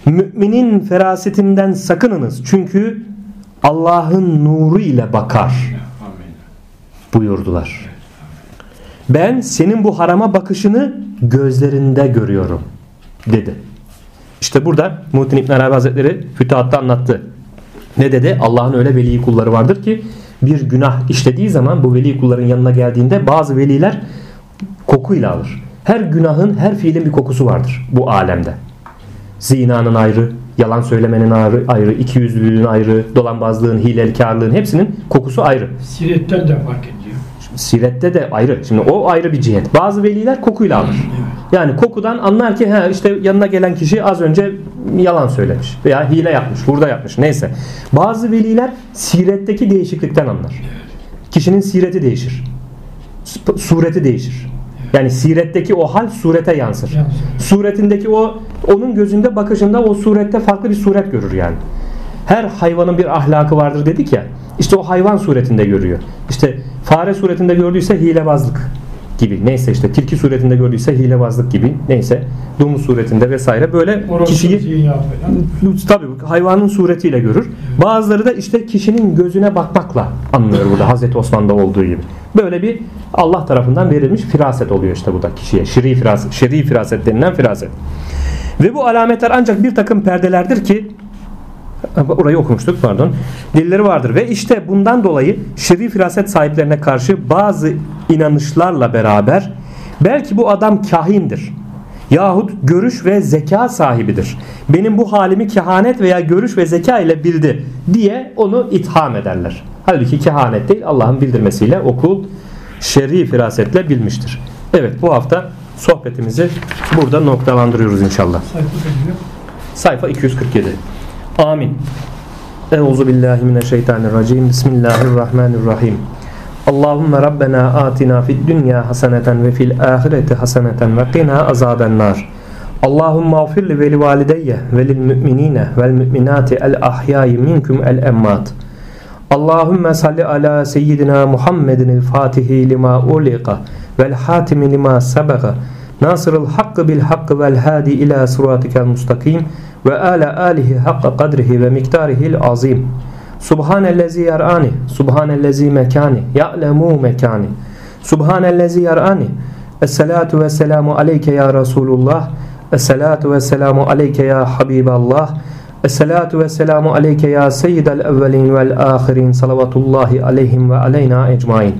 müminin ferasetinden sakınınız. Çünkü Allah'ın nuru ile bakar buyurdular. Ben senin bu harama bakışını gözlerinde görüyorum dedi. İşte burada Muhittin İbn Arabi Hazretleri Fütuhat'ta anlattı. Ne dedi? Allah'ın öyle veli kulları vardır ki bir günah işlediği zaman bu veli kulların yanına geldiğinde bazı veliler kokuyla alır. Her günahın, her fiilin bir kokusu vardır bu alemde. Zinanın ayrı, yalan söylemenin ayrı, ayrı ikiyüzlülüğün ayrı, dolanbazlığın, hilekarlığın hepsinin kokusu ayrı. Siretten de fark ediyor. Sirette de ayrı. Şimdi o ayrı bir cihet. Bazı veliler kokuyla alır. Yani kokudan anlar ki ha işte yanına gelen kişi az önce yalan söylemiş veya hile yapmış, burada yapmış neyse. Bazı veliler siretteki değişiklikten anlar. Kişinin sireti değişir. Sureti değişir. Yani siretteki o hal surete yansır. Suretindeki o onun gözünde bakışında o surette farklı bir suret görür yani. Her hayvanın bir ahlakı vardır dedik ya. İşte o hayvan suretinde görüyor. İşte fare suretinde gördüyse hilebazlık gibi. Neyse işte tilki suretinde gördüyse hilebazlık gibi. Neyse domuz suretinde vesaire böyle Orası kişiyi tabii hayvanın suretiyle görür. Bazıları da işte kişinin gözüne bakmakla anlıyor burada Hazreti Osman'da olduğu gibi. Böyle bir Allah tarafından verilmiş firaset oluyor işte bu da kişiye. Şer'i firaset, şer'i firaset denilen firaset. Ve bu alametler ancak bir takım perdelerdir ki orayı okumuştuk pardon. Dilleri vardır ve işte bundan dolayı şer'i firaset sahiplerine karşı bazı inanışlarla beraber belki bu adam kahindir yahut görüş ve zeka sahibidir. Benim bu halimi kehanet veya görüş ve zeka ile bildi diye onu itham ederler. Halbuki kehanet değil Allah'ın bildirmesiyle okul şer'i firasetle bilmiştir. Evet bu hafta sohbetimizi burada noktalandırıyoruz inşallah. Sayfa 247. Amin. Euzu billahi mineşşeytanirracim. Bismillahirrahmanirrahim. Allahümme Rabbena atina fid dünya haseneten ve fil ahireti haseneten ve qina azabennar. Allahümme afir li veli valideyye ve lil müminine vel müminati el ahyayi minkum el emmat. Allahümme salli ala seyyidina Muhammedin el fatihi lima uliqa vel hatimi lima sebaga nasırıl hakkı bil hakkı vel hadi ila suratikel mustakim ve ala alihi hakka kadrihi ve miktarihil azim. Subhanellezi yarani, subhanellezi mekani, ya'lemu mekani. Subhanellezi yarani. Esselatu ve selamu aleyke ya Resulullah. Esselatu ve selamu aleyke ya Habiballah. Esselatu ve selamu aleyke ya seyyidel evvelin vel ahirin. Salavatullahi aleyhim ve aleyna ecmain.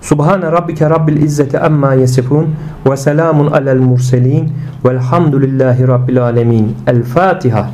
Subhane rabbike rabbil izzeti amma yesifun ve selamun alel murselin velhamdülillahi rabbil alemin. El Fatiha.